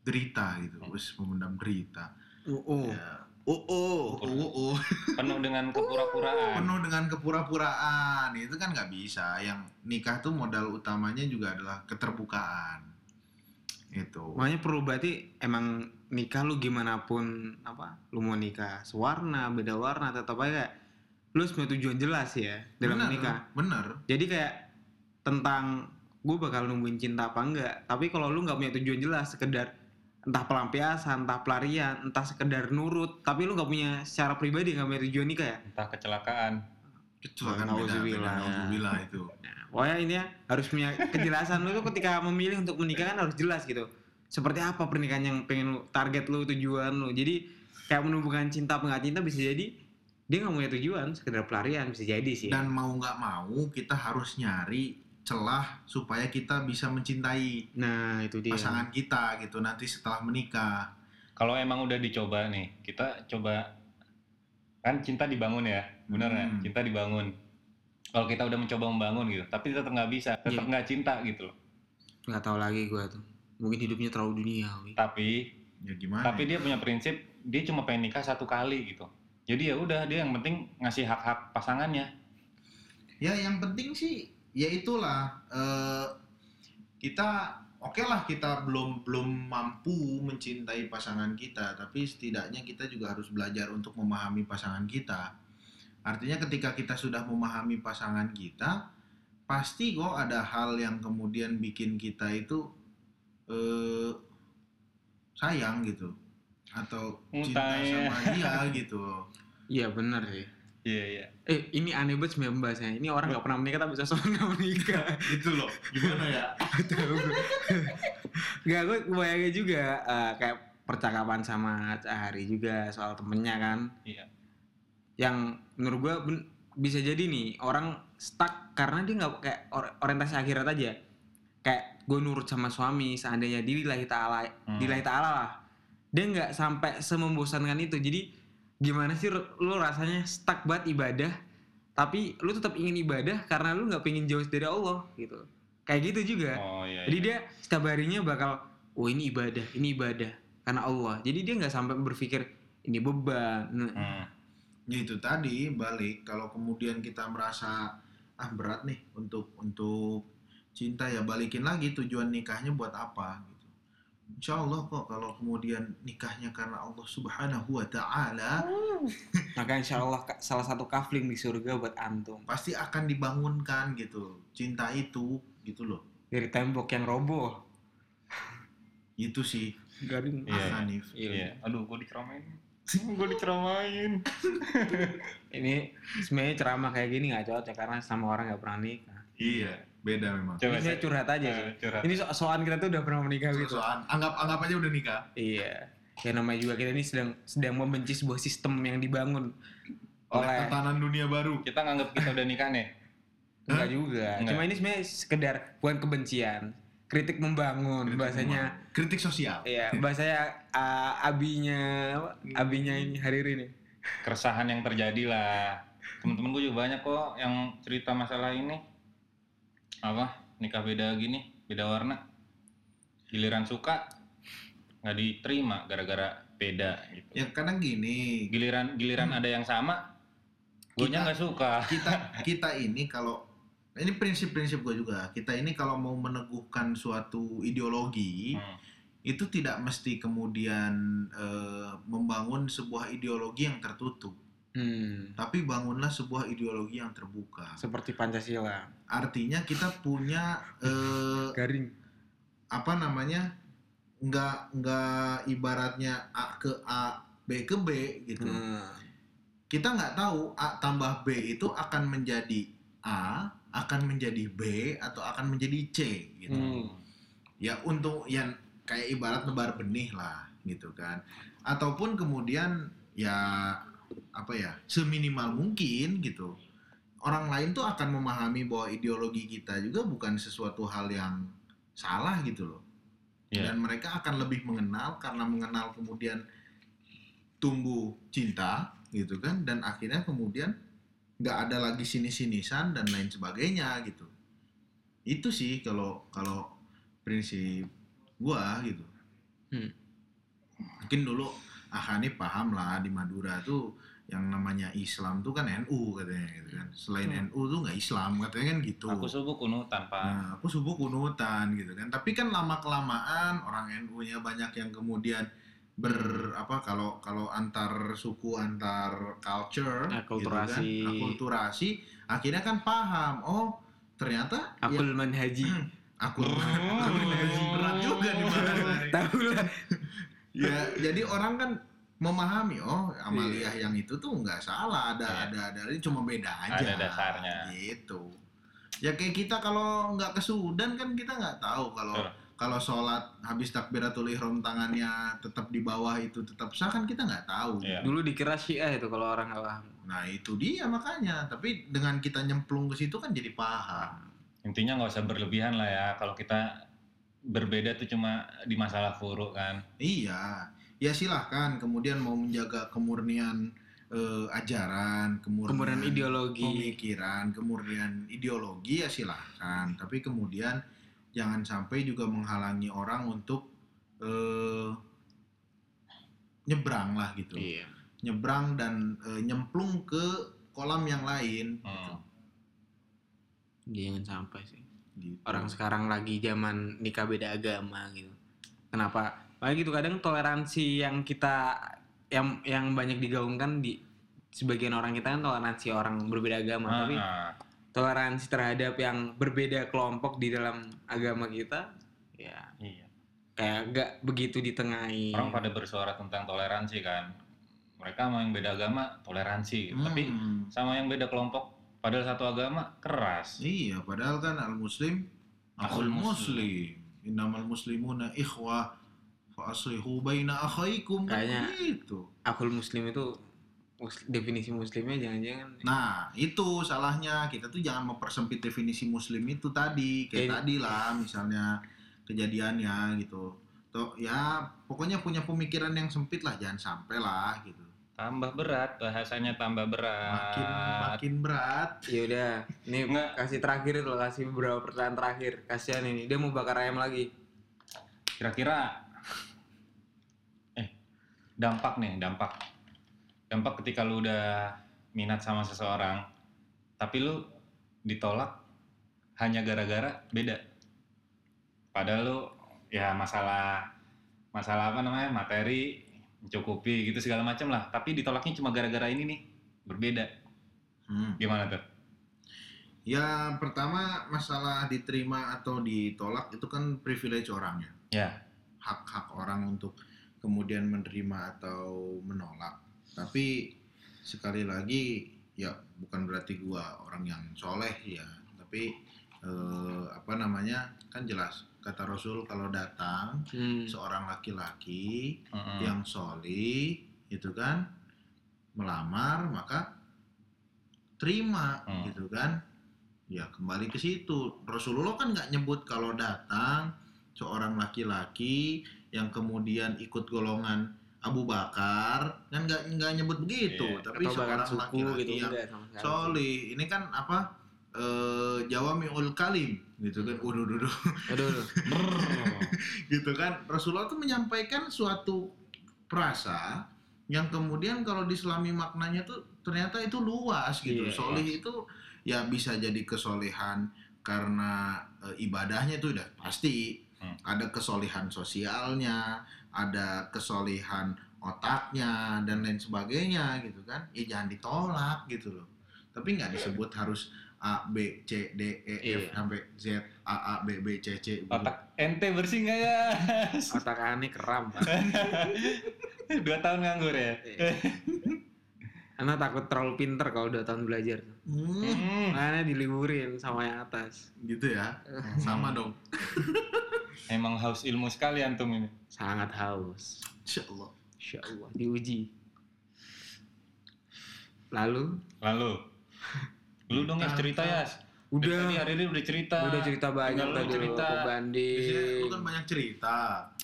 derita gitu, wis memendam derita. Oh, oh. Ya, Oh, oh. oh, oh, oh. penuh dengan <laughs> kepura-puraan. Penuh dengan kepura-puraan. Itu kan nggak bisa. Yang nikah tuh modal utamanya juga adalah keterbukaan. Itu. Makanya perlu berarti emang nikah lu gimana pun apa lu mau nikah sewarna beda warna tetap aja kayak lu harus punya tujuan jelas ya dalam bener, menikah bener. Jadi kayak tentang gue bakal nungguin cinta apa enggak tapi kalau lu nggak punya tujuan jelas sekedar entah pelampiasan entah pelarian entah sekedar nurut tapi lu nggak punya secara pribadi nggak punya tujuan nikah ya entah kecelakaan kecelakaan Oh, beda beda nauzubillah, ya. nauzubillah itu Nah, pokoknya ini ya harus punya kejelasan lu tuh ketika memilih untuk menikah kan harus jelas gitu. Seperti apa pernikahan yang pengen lu, target lu, tujuan lu. Jadi kayak menumbuhkan cinta apa cinta bisa jadi dia nggak punya tujuan, sekedar pelarian bisa jadi sih. dan mau nggak mau kita harus nyari celah supaya kita bisa mencintai Nah itu dia. pasangan kita gitu nanti setelah menikah kalau emang udah dicoba nih kita coba kan cinta dibangun ya bener ya Hmm. cinta dibangun kalau kita udah mencoba membangun gitu tapi tetap nggak bisa tetap Iya. nggak cinta gitu loh Nggak tahu lagi gue tuh. Mungkin hidupnya terlalu duniawi. tapi ya gimana tapi dia punya prinsip dia cuma pengen nikah satu kali gitu jadi ya udah dia yang penting ngasih hak hak pasangannya ya yang penting sih ya itulah eh, kita oke lah kita belum belum mampu mencintai pasangan kita tapi setidaknya kita juga harus belajar untuk memahami pasangan kita artinya ketika kita sudah memahami pasangan kita pasti kok ada hal yang kemudian bikin kita itu eh, sayang gitu atau cinta Mutai. sama dia gitu Iya bener sih. Iya iya Eh ini aneh banget sebenarnya bahasanya. Ini orang nggak pernah menikah tapi bisa soalnya menikah. itu loh gimana ya Gak, gue bayangin juga eh, kayak percakapan sama Hari juga soal temennya kan. iya Yang menurut gue bisa jadi nih orang stuck karena dia nggak kayak or- orientasi akhirat aja. Kayak gue nurut sama suami seandainya dilillahi ta'ala, Hmm. dilillahi ta'ala lah. Dia nggak sampai semembosankan itu. Jadi gimana sih lu rasanya stuck banget ibadah tapi lu tetap ingin ibadah karena lu nggak pengen jauh dari Allah gitu. Kayak gitu juga. oh iya, Jadi iya. dia setiap harinya bakal, oh ini ibadah, ini ibadah karena Allah. Jadi dia nggak sampai berpikir ini beban. Nah, Hmm. Ya itu tadi balik kalau kemudian kita merasa ah berat nih untuk untuk cinta ya balikin lagi tujuan nikahnya buat apa gitu. Insya Allah kok kalau kemudian nikahnya karena Allah Subhanahu Wa Taala <laughs> Maka insya Allah salah satu kafling di surga buat antum. pasti akan dibangunkan gitu cinta itu gitu loh. Dari tembok yang roboh. Itu sih Garing. Iya, iya. Hanif. iya aduh gue diceramain <laughs> gue diceramain <laughs> Ini sebenarnya ceramah kayak gini nggak cocok karena sama orang nggak pernah nikah. Iya beda memang. coba ini saya curhat aja Eh, sih. curhat. Ini so soal kita tuh udah pernah menikah gitu. Soal anggap anggap aja udah nikah. Iya. Ya namanya juga kita ini sedang sedang membenci sebuah sistem yang dibangun Oleh oleh tatanan dunia baru. kita nganggap kita udah nikah nih <laughs> enggak juga. Enggak. Cuma ini sebenarnya sekedar bukan kebencian, kritik membangun Kritik bahasanya. memang. kritik sosial. Iya, bahasanya uh, abinya abinya ini hari ini. keresahan yang terjadi lah temen-temen gue juga banyak kok yang cerita masalah ini apa? Nikah beda gini beda warna. Giliran suka nggak diterima gara-gara beda gitu. Ya kadang gini, giliran giliran ada yang sama gue nggak suka. <laughs> kita <laughs> kita ini kalau ini prinsip-prinsip gue juga. Kita ini kalau mau meneguhkan suatu ideologi Hmm. itu tidak mesti kemudian eh, membangun sebuah ideologi yang tertutup, Hmm. tapi bangunlah sebuah ideologi yang terbuka. Seperti Pancasila. Artinya kita punya eh, Garing. apa namanya nggak nggak ibaratnya A ke A B ke B gitu Hmm. kita nggak tahu A tambah B itu akan menjadi A akan menjadi B atau akan menjadi C gitu Hmm. ya untuk yang kayak ibarat nebar benih lah gitu kan ataupun kemudian ya apa ya seminimal mungkin gitu orang lain tuh akan memahami bahwa ideologi kita juga bukan sesuatu hal yang salah gitu loh Iya. dan mereka akan lebih mengenal karena mengenal kemudian tumbuh cinta gitu kan dan akhirnya kemudian nggak ada lagi sini-sinisan dan lain sebagainya gitu itu sih kalau kalau prinsip gua gitu Hmm. mungkin dulu Ahani paham lah di Madura tuh yang namanya Islam tuh kan NU katanya gitu kan selain Hmm. NU tuh nggak Islam katanya kan gitu aku subuh kunutan pak Nah, aku subuh kunutan gitu kan. Tapi kan lama kelamaan orang NU-nya banyak yang kemudian ber apa kalau kalau antar suku antar culture Akulturasi. gitu kan, akulturasi akhirnya kan paham oh ternyata ya, Akul manhaji. akul akul berat juga nih bahasanya. Tahu lah. Ya jadi orang kan memahami oh amaliyah yang itu tuh nggak salah ada Iya. ada ada ini cuma beda aja Ada dasarnya. gitu ya kayak kita kalau nggak ke Sudan kan kita nggak tahu kalau Betul. kalau sholat habis takbiratul ihram tangannya tetap di bawah itu tetap sah kan kita nggak tahu Iya. Dulu dikira Syiah itu kalau orang nggak paham. nah itu dia makanya tapi dengan kita nyemplung ke situ kan jadi paham intinya nggak usah berlebihan lah ya kalau kita berbeda tuh cuma di masalah furu kan iya ya silahkan kemudian mau menjaga kemurnian eh, ajaran kemurnian, Kemudian ideologi. pemikiran, kemurnian ideologi ya silahkan. Tapi kemudian jangan sampai juga menghalangi orang untuk eh, nyebrang lah gitu. Iya. Nyebrang dan eh, nyemplung ke kolam yang lain. Hmm. Jangan sampai sih. Gitu. Orang sekarang lagi zaman nikah beda agama gitu. Kenapa? Makanya gitu kadang toleransi yang kita yang yang banyak digaungkan di sebagian orang kita kan toleransi orang berbeda agama, tapi Ah, ah. toleransi terhadap yang berbeda kelompok di dalam agama kita ya iya kayak gak begitu ditengahi. orang pada bersuara tentang toleransi kan mereka sama yang beda agama toleransi gitu. tapi Hmm. sama yang beda kelompok padahal satu agama keras Iya, padahal kan al muslim Akhul akhul muslim. Innamal muslimuna ikhwah fa aslihu baina akhaikum Kayaknya- gitu. Akul muslim itu definisi muslimnya jangan-jangan Nah, itu salahnya. Kita tuh jangan mempersempit definisi muslim itu tadi. Kayak Eh. tadi lah misalnya kejadiannya gitu. Tuh ya pokoknya punya pemikiran yang sempit lah, jangan sampai lah gitu. Tambah berat bahasanya tambah berat. Makin makin berat. ya udah ini Nggak. kasih terakhir loh kasih beberapa pertanyaan terakhir. Kasihan ini dia mau bakar ayam lagi. Kira-kira eh dampak nih dampak. Dampak ketika lu udah minat sama seseorang tapi lu ditolak hanya gara-gara beda. Padahal lu ya masalah masalah apa namanya materi mencukupi gitu segala macam lah tapi ditolaknya cuma gara-gara ini nih berbeda Hmm. gimana tuh Ya pertama masalah diterima atau ditolak itu kan privilege orangnya. ya hak-hak orang untuk kemudian menerima atau menolak. Tapi sekali lagi ya bukan berarti gua orang yang soleh ya, tapi eh, apa namanya kan jelas kata Rasul kalau datang hmm. seorang laki-laki Mm-mm. yang soli itu kan melamar maka terima Hmm. gitu kan ya kembali ke situ Rasulullah kan nggak nyebut kalau datang seorang laki-laki yang kemudian ikut golongan Abu Bakar kan nggak nggak nyebut begitu Iya, tapi atau seorang laki-laki gitu yang enggak sama sekali soli ini kan apa eh, Jawa mi'ul kalim gitu kan. Aduh, aduh. <laughs> gitu kan. Rasulullah tuh menyampaikan suatu frasa yang kemudian kalau diselami maknanya tuh ternyata itu luas gitu. Iya, Solih itu ya bisa jadi kesolehan karena eh, ibadahnya itu udah pasti Hmm. ada kesolehan sosialnya, ada kesolehan otaknya dan lain sebagainya gitu kan. Ya jangan ditolak gitu loh. Tapi nggak disebut harus A B C D E F Iya. sampai Z A A B B C C. Otak ente bersih nggak ya? <laughs> Otak aneh keram, Pak. <laughs> Dua tahun nganggur ya? Karena takut terlalu pinter kalau udah tahun belajar. Hmm, Hmm. Makanya diliburin sama yang atas. gitu ya. Sama dong. <laughs> Emang haus ilmu sekali antum ini. Sangat haus. Insya Allah. Insya Allah, diuji. Lalu, Lalu, lu dong yang cerita ya. udah, Tadi hari ini udah cerita. udah cerita banyak tadi cerita. Biasanya banding. lu kan banyak cerita.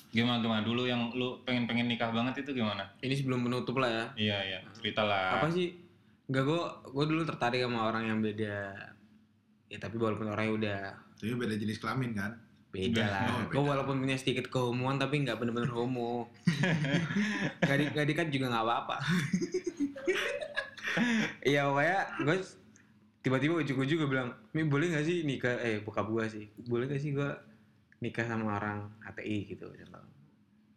Gimana gimana dulu yang lu pengen pengen nikah banget itu gimana? Ini sebelum penutup lah ya. Iya iya, ceritalah. Apa sih? Enggak, gue gue dulu tertarik sama orang yang beda. Ya tapi walaupun orangnya udah Tapi beda jenis kelamin kan? beda lah. Oh, Gue walaupun punya sedikit kehomoan tapi nggak bener-bener homo. <laughs> gak, di, gak dikat juga nggak apa-apa. <laughs> Iya pokoknya gue tiba-tiba ujung-ujung gue bilang, Mi boleh gak sih nikah, eh bokap gue sih, boleh gak sih gue nikah sama orang HTI gitu. contoh.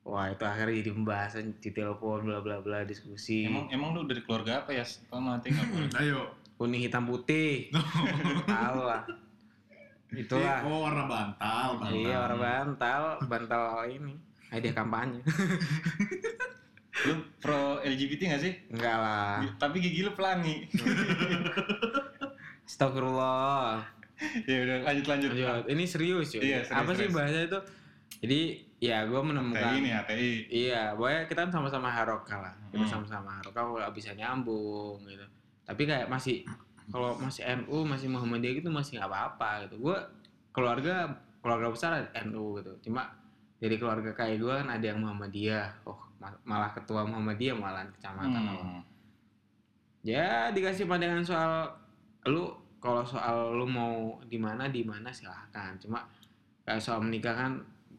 Wah itu akhirnya jadi pembahasan di telepon bla bla bla diskusi. Emang emang lu dari keluarga apa ya? Kalau mati nggak boleh. Ayo. kuning hitam putih. <laughs> Tahu lah. Itulah. Oh warna bantal. bantal. Iya orang bantal, bantal ini. Hadiah kampanye. <laughs> Lu pro LGBT nggak sih? Enggak lah. Tapi gigi lu pelangi. <laughs> Astagfirullah. ya udah lanjut lanjut. Lanjut. Ini serius ya. Iya, serius, Apa sih serius. bahasa itu? Jadi ya gue menemukan. ATI nih ATI. Iya, pokoknya kita kan sama-sama haroka lah. Kita Hmm. sama-sama haroka nggak bisa nyambung gitu. Tapi kayak masih kalau masih NU, masih Muhammadiyah gitu masih nggak apa-apa gitu. Gue keluarga keluarga besar NU gitu. Cuma dari keluarga kayak gue kan ada yang Muhammadiyah. Oh, ma- malah ketua Muhammadiyah malah kecamatan. Hmm. Ya dikasih pandangan soal lu kalau soal lu mau di mana di mana silahkan. Cuma kayak soal menikah kan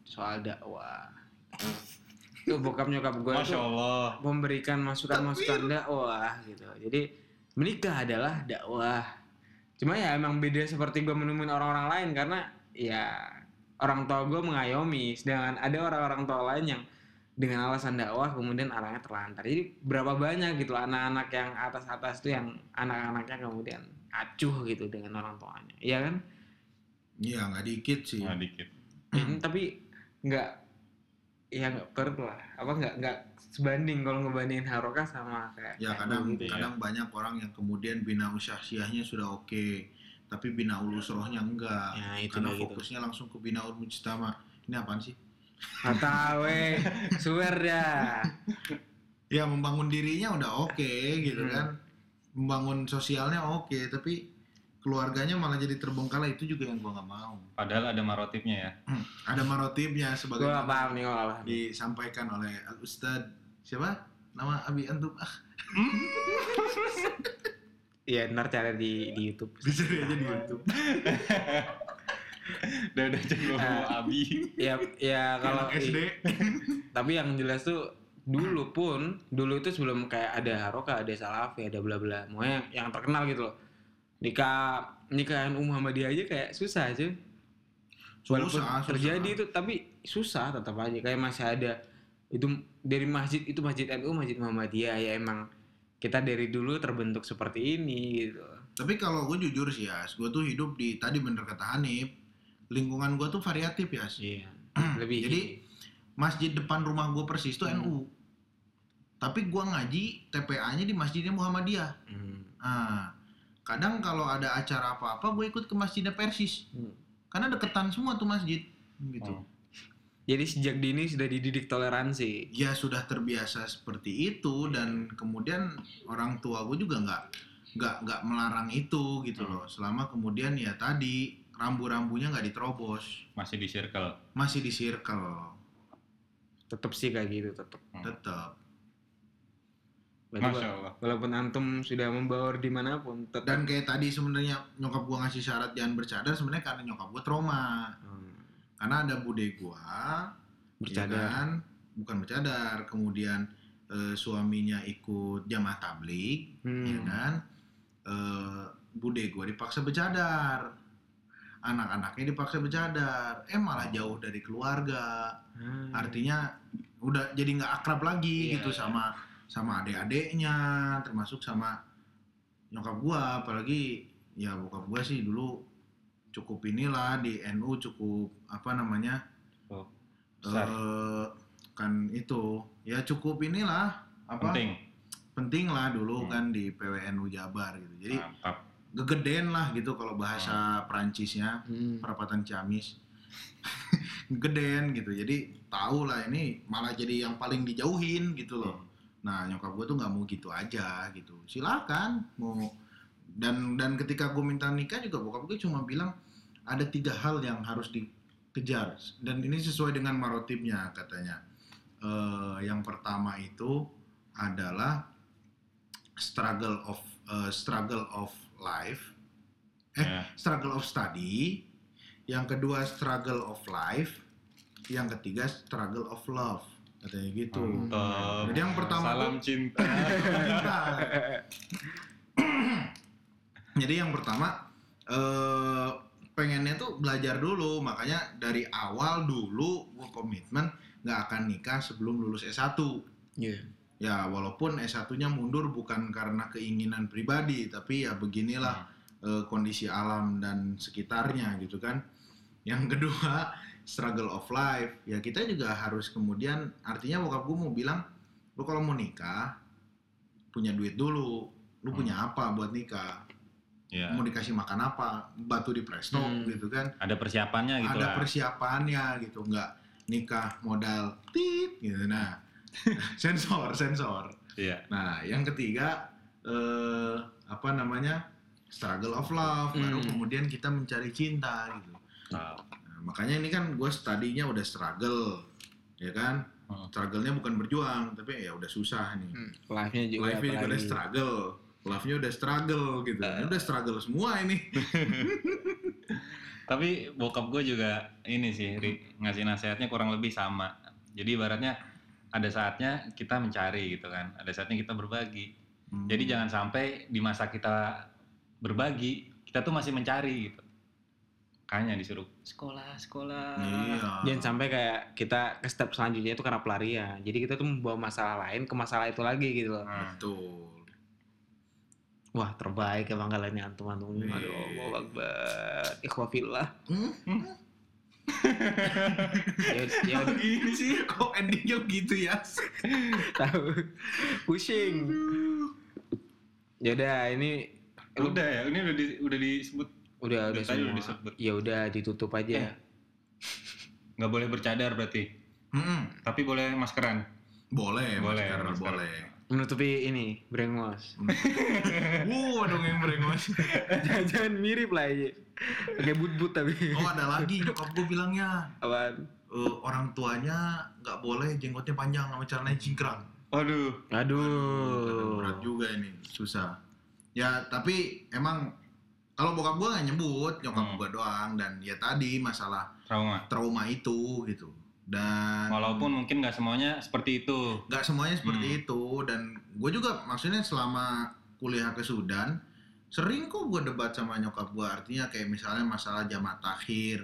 soal dakwah. <laughs> Itu bokap nyokap gue Masya itu Allah. memberikan masukan-masukan dakwah gitu. Jadi menikah adalah dakwah. Cuma ya emang beda seperti gue menemuin orang-orang lain karena ya orang tua gue mengayomi, sedangkan ada orang-orang tua lain yang dengan alasan dakwah kemudian arahnya terlantar. Jadi berapa banyak gitu anak-anak yang atas-atas tuh yang anak-anaknya kemudian acuh gitu dengan orang tuanya. Iya kan? Iya nggak dikit sih. Nah, dikit. Hmm, tapi nggak ya nggak perlu lah apa nggak nggak sebanding kalau ngebandingin Haroka sama kayak Ya kayak kadang gitu. Kadang banyak orang yang kemudian bina usyahsiahnya sudah oke, tapi bina ulusrohnya enggak. Ya, itu Karena gitu. fokusnya langsung ke bina mujtama. Ini apaan sih? Nggak tahu eh swear dah Ya membangun dirinya udah oke gitu Hmm. kan. Membangun sosialnya oke, tapi keluarganya malah jadi terbengkalai itu juga yang gua nggak mau. Padahal ada marotipnya ya. Hmm, Ada marotipnya sebagai nggak paham nih paham disampaikan oleh Al Ustad siapa? Nama Abi Antum ah <laughs> iya ntar cari di di YouTube dicari aja di YouTube. <laughs> Udah udah Ah. mau Abi. ya ya kalau SD. tapi yang jelas tuh dulu pun dulu itu sebelum kayak ada Haroka ada Salafi ada bla bla mau yang, yang terkenal gitu loh nikah nikahan Muhammadiyah aja kayak susah aja walaupun Susah, susah. terjadi itu tapi susah tetap aja kayak masih ada itu dari masjid itu masjid NU masjid Muhammadiyah ya emang kita dari dulu terbentuk seperti ini gitu Tapi kalau gue jujur sih ya, gue tuh hidup di tadi bener kata Hanif, lingkungan gue tuh variatif ya. iya <clears throat> lebih Jadi masjid depan rumah gue persis tuh Hmm. NU. Tapi gue ngaji TPA-nya di masjidnya Muhammadiyah. Hmm. Nah, kadang kalau ada acara apa-apa gue ikut ke masjidnya Persis. Hmm. Karena deketan semua tuh masjid. Gitu. Hmm. jadi sejak dini sudah dididik toleransi Ya sudah terbiasa seperti itu dan kemudian orang tua gue juga nggak nggak nggak melarang itu gitu Hmm. loh. Selama kemudian ya tadi rambu-rambunya nggak diterobos. Masih di circle. masih di circle tetap sih kayak gitu tetap tetap Berarti Masya Allah. Walaupun antum sudah membaur di mana pun, tetap. Dan kayak tadi sebenarnya nyokap gua ngasih syarat jangan bercadar sebenarnya karena nyokap gua trauma. Hmm, Karena ada bude gua bercadar. ya kan? bukan bercadar, kemudian eh, suaminya ikut jamaah tablik, Hmm. ya kan? Eh, bude gua dipaksa bercadar. Anak-anaknya dipaksa bercadar. Eh malah jauh dari keluarga. Hmm. artinya udah jadi nggak akrab lagi Iya, gitu iya. sama sama adik-adiknya termasuk sama nyokap gua apalagi ya bokap gua sih dulu cukup inilah di NU cukup apa namanya Oh, besar. eh kan itu ya cukup inilah apa Penting. penting lah dulu Hmm. kan di PWNU Jabar gitu jadi Mantap. Gegeden lah gitu kalau bahasa Perancisnya Hmm. perapatan Ciamis. <laughs> Gedean gitu. Jadi tahu lah ini malah jadi yang paling dijauhin gitu loh. Nah nyokap gue tuh nggak mau gitu aja gitu. Silakan mau. Dan dan ketika gue minta nikah juga bokap gue cuma bilang ada tiga hal yang harus dikejar. Dan ini sesuai dengan marotipnya katanya. Eh, yang pertama itu adalah struggle of eh, struggle of life Eh, Ya. struggle of study, yang kedua struggle of life, yang ketiga struggle of love, katanya gitu. Mantap. Jadi yang pertama Salam tuh- cinta. <laughs> Cinta. Jadi yang pertama eh pengennya tuh belajar dulu, makanya dari awal dulu gue komitmen nggak akan nikah sebelum lulus S1. Iya. Ya walaupun S1-nya mundur bukan karena keinginan pribadi, tapi ya beginilah eh, kondisi alam dan sekitarnya gitu kan. Yang <laughs> kedua, struggle of life. Ya kita juga harus kemudian artinya bokap gue mau bilang, lu kalau mau nikah punya duit dulu. Lu punya apa buat nikah? Ya. Mau dikasih makan apa? Batu di presto Hmm. gitu kan. Ada persiapannya gitu Ada lah. persiapannya gitu, nggak nikah modal tit gitu. Nah, <laughs> sensor, sensor. Iya. Nah, yang ketiga eh apa namanya? struggle of love, baru Hmm. kemudian kita mencari cinta gitu. Nah, Nah, makanya ini kan gue studinya udah struggle, ya kan? Hmm. Struggle-nya bukan berjuang, tapi ya udah susah nih. Hmm. Live-nya juga Life-nya juga udah struggle, love-nya udah struggle gitu. Ini udah struggle semua ini. <laughs> Tapi bokap gue juga ini sih Ri, ngasih nasihatnya kurang lebih sama. Jadi ibaratnya ada saatnya kita mencari gitu kan, ada saatnya kita berbagi. Hmm. Jadi jangan sampai di masa kita berbagi kita tuh masih mencari gitu. Makanya disuruh sekolah sekolah. Iya. Jangan sampai kayak kita ke step selanjutnya itu karena pelarian. Jadi kita tuh membawa masalah lain ke masalah itu lagi gitu loh. Nah, Betul. Wah terbaik emang kalian nih antum-antum ini. Iya. Aduh, Allah Akbar. Ikhwafillah. Hmm? Ya, ya udah Gini sih, kok endingnya gitu ya? <laughs> tahu. Pusing. Ya udah ini udah ya, ini udah di, udah disebut udah udah udah semua. disebut. Ya udah ditutup aja. Eh. nggak boleh bercadar berarti, Hmm, tapi boleh maskeran. boleh, Boleh, masker, masker. boleh. Menutupi ini brengos. Wow, dong yang berengos. Jangan mirip lah ya. Pakai but-but tapi. Oh, ada lagi nyokap gue bilangnya. Apaan? eh, orang tuanya nggak boleh jenggotnya panjang sama celananya cingkrang. Waduh, Aduh. Berat juga ini, susah. Ya, tapi emang kalau bokap gue nggak nyebut, nyokap Hmm. gue doang. Dan ya tadi masalah trauma. trauma itu gitu. Dan Walaupun mungkin nggak semuanya seperti itu. nggak semuanya seperti Hmm. itu dan gue juga maksudnya selama kuliah ke Sudan sering kok gue debat sama nyokap gue artinya kayak misalnya masalah jamak takhir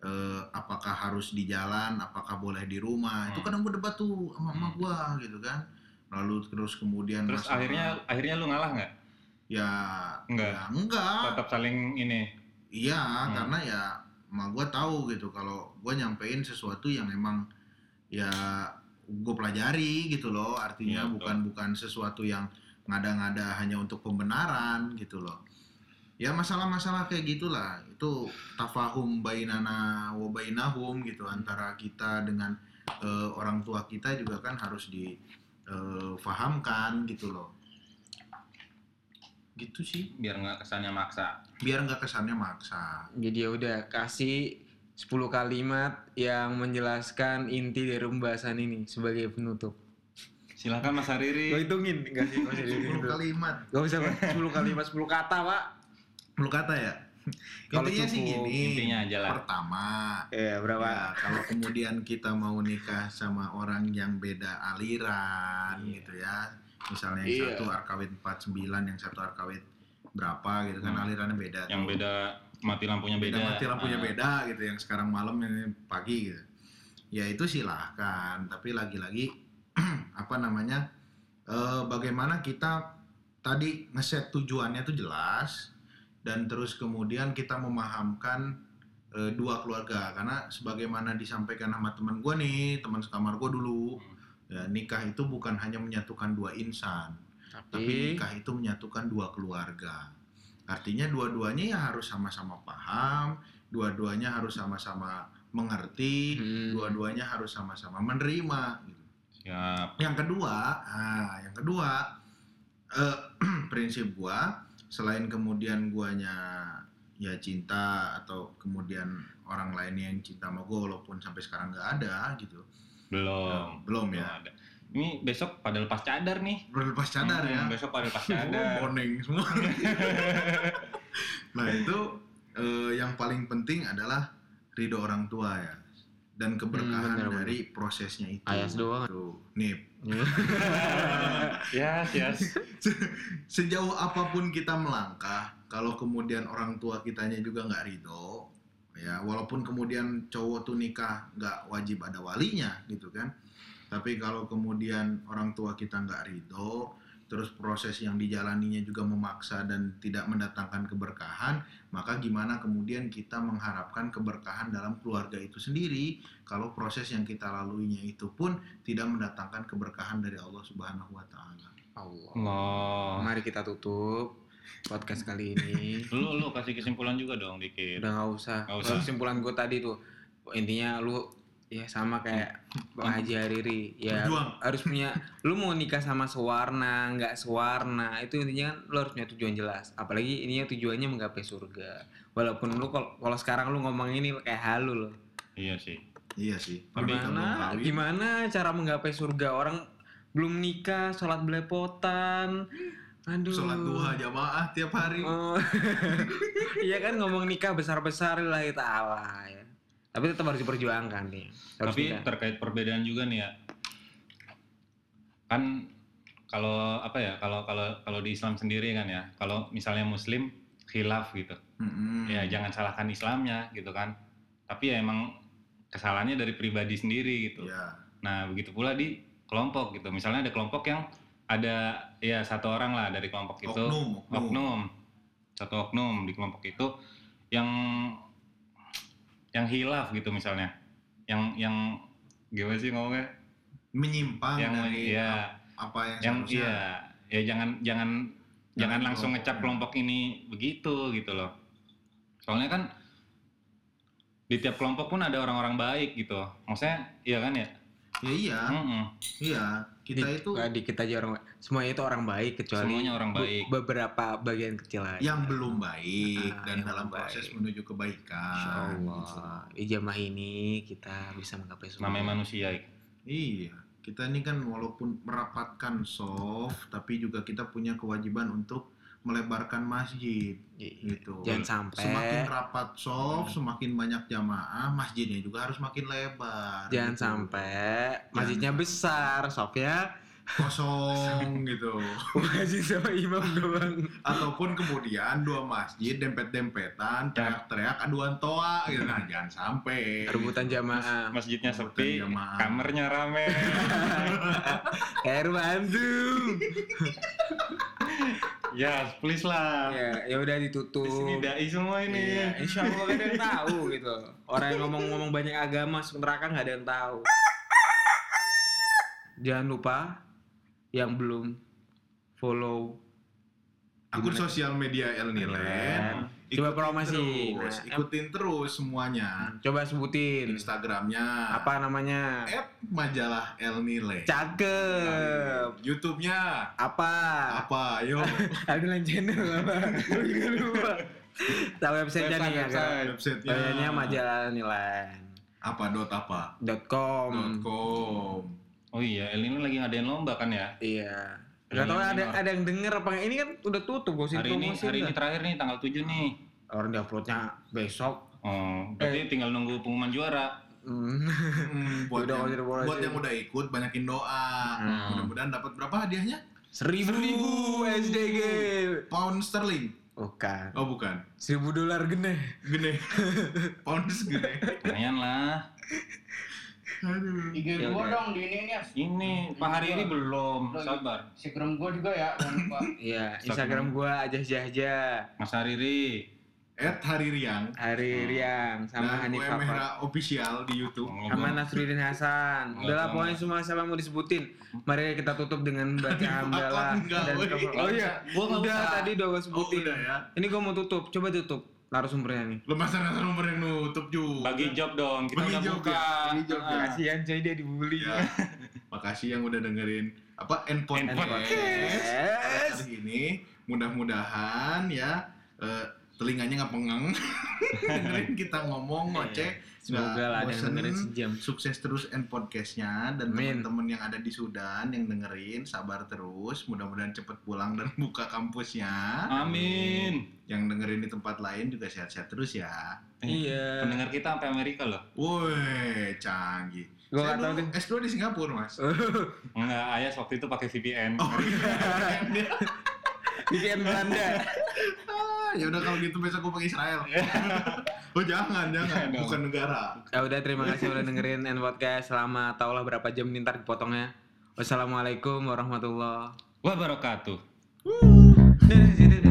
eh, apakah harus di jalan apakah boleh di rumah itu Hmm. kadang gue debat tuh sama Hmm. gue gitu kan lalu terus kemudian Terus masalah- akhirnya akhirnya lu ngalah nggak? ya Enggak. ya enggak Tetap saling ini. Iya, Hmm. karena ya emak gue tahu gitu kalau gue nyampein sesuatu yang emang ya gue pelajari gitu loh, artinya Iya, betul. bukan bukan sesuatu yang ngada-ngada hanya untuk pembenaran gitu loh. Ya masalah-masalah kayak gitulah itu tafahum bainana wa bainahum gitu antara kita dengan eh, orang tua kita juga kan harus difahamkan gitu loh. Gitu sih, biar nggak kesannya maksa. biar nggak kesannya maksa. Jadi ya udah kasih 10 kalimat yang menjelaskan inti dari pembahasan ini sebagai penutup. Silakan Mas Gue Hariri. hitungin enggak sih gak usah 10 dihitung. kalimat. Gak usah Pak. 10 kalimat 10 kata pak 10 kata ya? Kalau Intinya sih cukup, gini. intinya aja lah. Pertama, Iya berapa Ya, kalau kemudian kita mau nikah sama orang yang beda aliran Iya. gitu ya. Misalnya yang Iya. satu arkawit 49, yang satu arkawit berapa gitu kan Hmm. alirannya beda. Yang tuh. beda mati lampunya beda. mati lampunya Ah. beda gitu yang sekarang malam yang pagi gitu. Ya itu silahkan, tapi lagi-lagi <clears throat> apa namanya? eh, bagaimana kita tadi ngeset tujuannya tuh jelas dan terus kemudian kita memahamkan eh, dua keluarga karena sebagaimana disampaikan sama teman gue nih teman sekamar gue dulu ya nikah itu bukan hanya menyatukan dua insan tapi Tapi nikah itu menyatukan dua keluarga artinya dua-duanya ya harus sama-sama paham dua-duanya harus sama-sama mengerti Hmm. dua-duanya harus sama-sama menerima gitu. Siap. yang kedua ah yang kedua eh, <clears throat> prinsip gua selain kemudian guanya ya cinta atau kemudian orang lainnya yang cinta sama gua walaupun sampai sekarang nggak ada gitu Belum. Nah, belum ya ada. Ini besok pada lepas cadar nih. berlepas cadar Hmm, ya Besok pada lepas <laughs> cadar. boneng semua <laughs> nah itu eh, yang paling penting adalah ridho orang tua ya dan keberkahan Hmm, bener, dari prosesnya itu Ayas doang. Tuh, nih <laughs> yes, yes. sejauh apa pun kita melangkah kalau kemudian orang tua kitanya juga nggak ridho ya walaupun kemudian cowok tuh nikah nggak wajib ada walinya gitu kan. Tapi kalau kemudian orang tua kita nggak ridho terus proses yang dijalaninya juga memaksa dan tidak mendatangkan keberkahan maka gimana kemudian kita mengharapkan keberkahan dalam keluarga itu sendiri? Kalau proses yang kita laluinya itu pun tidak mendatangkan keberkahan dari Allah Subhanahu wa taala. Allah. Allah. Mari kita tutup podcast kali ini Lu lu kasih kesimpulan juga dong dikit. Udah nggak usah. Nggak usah. Kesimpulan gue tadi tuh intinya lu ya sama kayak Bang Haji Hariri ya Berjuang. harus punya lu mau nikah sama sewarna nggak sewarna itu intinya kan lu harus punya tujuan jelas apalagi ininya tujuannya menggapai surga walaupun lu kalau sekarang lu ngomong ini kayak halu loh Iya sih. Iya sih. Gimana gimana cara menggapai surga orang belum nikah sholat belepotan aduh sholat duha jamaah tiap hari. Oh. <laughs> Iya kan ngomong nikah besar-besar lillahi ta'ala ya. Tapi tetap harus diperjuangkan nih. Harus Tapi nikah. terkait perbedaan juga nih ya. Kan kalau apa ya? Kalau kalau kalau di Islam sendiri kan ya. Kalau misalnya muslim khilaf gitu. Mm-mm. Ya jangan salahkan Islamnya gitu kan. Tapi ya emang kesalahannya dari pribadi sendiri gitu. Iya. Nah, begitu pula di kelompok gitu. Misalnya ada kelompok yang ada ya satu orang lah dari kelompok itu. Oknum, oknum. oknum. Satu oknum di kelompok itu yang yang hilaf gitu misalnya. Yang yang gimana sih ngomongnya? Menyimpang yang dari ya apa yang, yang seharusnya. iya. Ya jangan jangan Jangan jangan langsung ngecap ya. kelompok ini begitu gitu loh. Soalnya kan di tiap kelompok pun ada orang-orang baik gitu. Maksudnya iya kan ya Ya iya, Mm-mm. iya. Kita Di- itu nggak dikit aja orang semuanya itu orang baik kecuali Semuanya orang be- baik. beberapa bagian kecil aja. yang belum baik Ah, dan dalam belum proses baik. menuju kebaikan. Insya Allah. Di jamaah ini kita bisa menggapai surga. namanya manusia Iya, kita ini kan walaupun merapatkan soft, tapi juga kita punya kewajiban untuk melebarkan masjid, Iya. gitu. Jangan sampai Semakin rapat soft, semakin banyak jamaah, masjidnya juga harus makin lebar. jangan gitu. sampai masjidnya besar, Sofya kosong <laughs> gitu. masjid sama imam doang. Ataupun kemudian dua masjid dempet-dempetan, teriak-teriak aduan toa gitu. Nah, jangan sampai. Rebutan jamaah. masjidnya Rebutan sepi jamaah. kamarnya rame <laughs> Kayak rumah hantu. <laughs> ya please lah ya, ya udah di ditutup. sini dai semua ini Iya, insya Allah gak ada yang tahu gitu. Orang yang ngomong-ngomong banyak agama masuk neraka nggak ada yang tahu. Jangan lupa yang belum follow Akun sosial media El Nilen. Coba promosi. Terus, Nah, ikutin terus semuanya. coba sebutin Instagramnya. apa namanya? App majalah El Nilen. Cakep. YouTube-nya Apa? apa? Yo. <laughs> Ada lain channel apa? <laughs> Gue juga lupa. Tahu website-nya nih ya Website, kan? Website-nya Websitenya majalah nilai apa dot apa? dot com. Dot com. Oh iya, El Nino lagi ngadain lomba kan ya? Iya. Gak tau ini ada mah. ada yang denger apa? Ini kan udah tutup usah Hari ini hari ini terakhir nih tanggal 7 nih. Orang diuploadnya besok. Oh, berarti tinggal nunggu pengumuman juara. Hmm. <laughs> Buat Udah, yang, udah, buat udah. yang udah ikut banyakin doa. Hmm. Mudah-mudahan dapat berapa hadiahnya? Seribu, SDG. Pound sterling. Bukan. Oh bukan. Seribu dolar gede. Gede. <laughs> Pound segede. Lumayan lah. Aduh. IG Ya gua udah. dong di ini nih. Ini Pak Hari ini belum. Sabar. Instagram gua juga ya. <laughs> Iya, Instagram. Gua aja aja Mas Hariri. At Hari Riang. Hari Riang sama Hanif Afat. Mehra official di YouTube. Sama Nasruddin Hasan. Udahlah pokoknya semua siapa mau disebutin. Mari kita tutup dengan <laughs> baca hamdalah dan. Oh iya, Gua udah tadi udah gua Oh sebutin. ya. Ini gua mau tutup. Coba tutup narasumbernya nih. Lo masa nasa nomor yang nutup juga. Bagi job dong. Kita Bagi udah job buka. ya, bagi job ya. Ah. Kasihan coy dia dibully. Ya. <laughs> Makasih yang udah dengerin apa Endpot. Podcast. Yes. Hari ini mudah-mudahan ya eh, telinganya nggak pengang <laughs> dengerin kita ngomong ngoceh Semoga lah ada yang dengerin sejam. sukses terus end podcastnya dan teman-teman yang ada di Sudan yang dengerin sabar terus mudah-mudahan cepet pulang dan <laughs> buka kampusnya Amin. yang dengerin di tempat lain juga sehat-sehat terus ya Iya. Pendengar kita sampai Amerika loh. woi canggih Gua Saya nggak tahu dulu deh. S2 di Singapura mas <laughs> Enggak, Ayas waktu itu pakai VPN. oh iya Weekend Belanda. <laughs> Ah, ya udah kalau gitu besok gue pakai Israel oh jangan jangan bukan negara Ya udah terima kasih udah dengerin N Podcast selama tau lah berapa jam nih ntar dipotongnya. Wassalamualaikum warahmatullahi Wabarakatuh. wabarakatuh.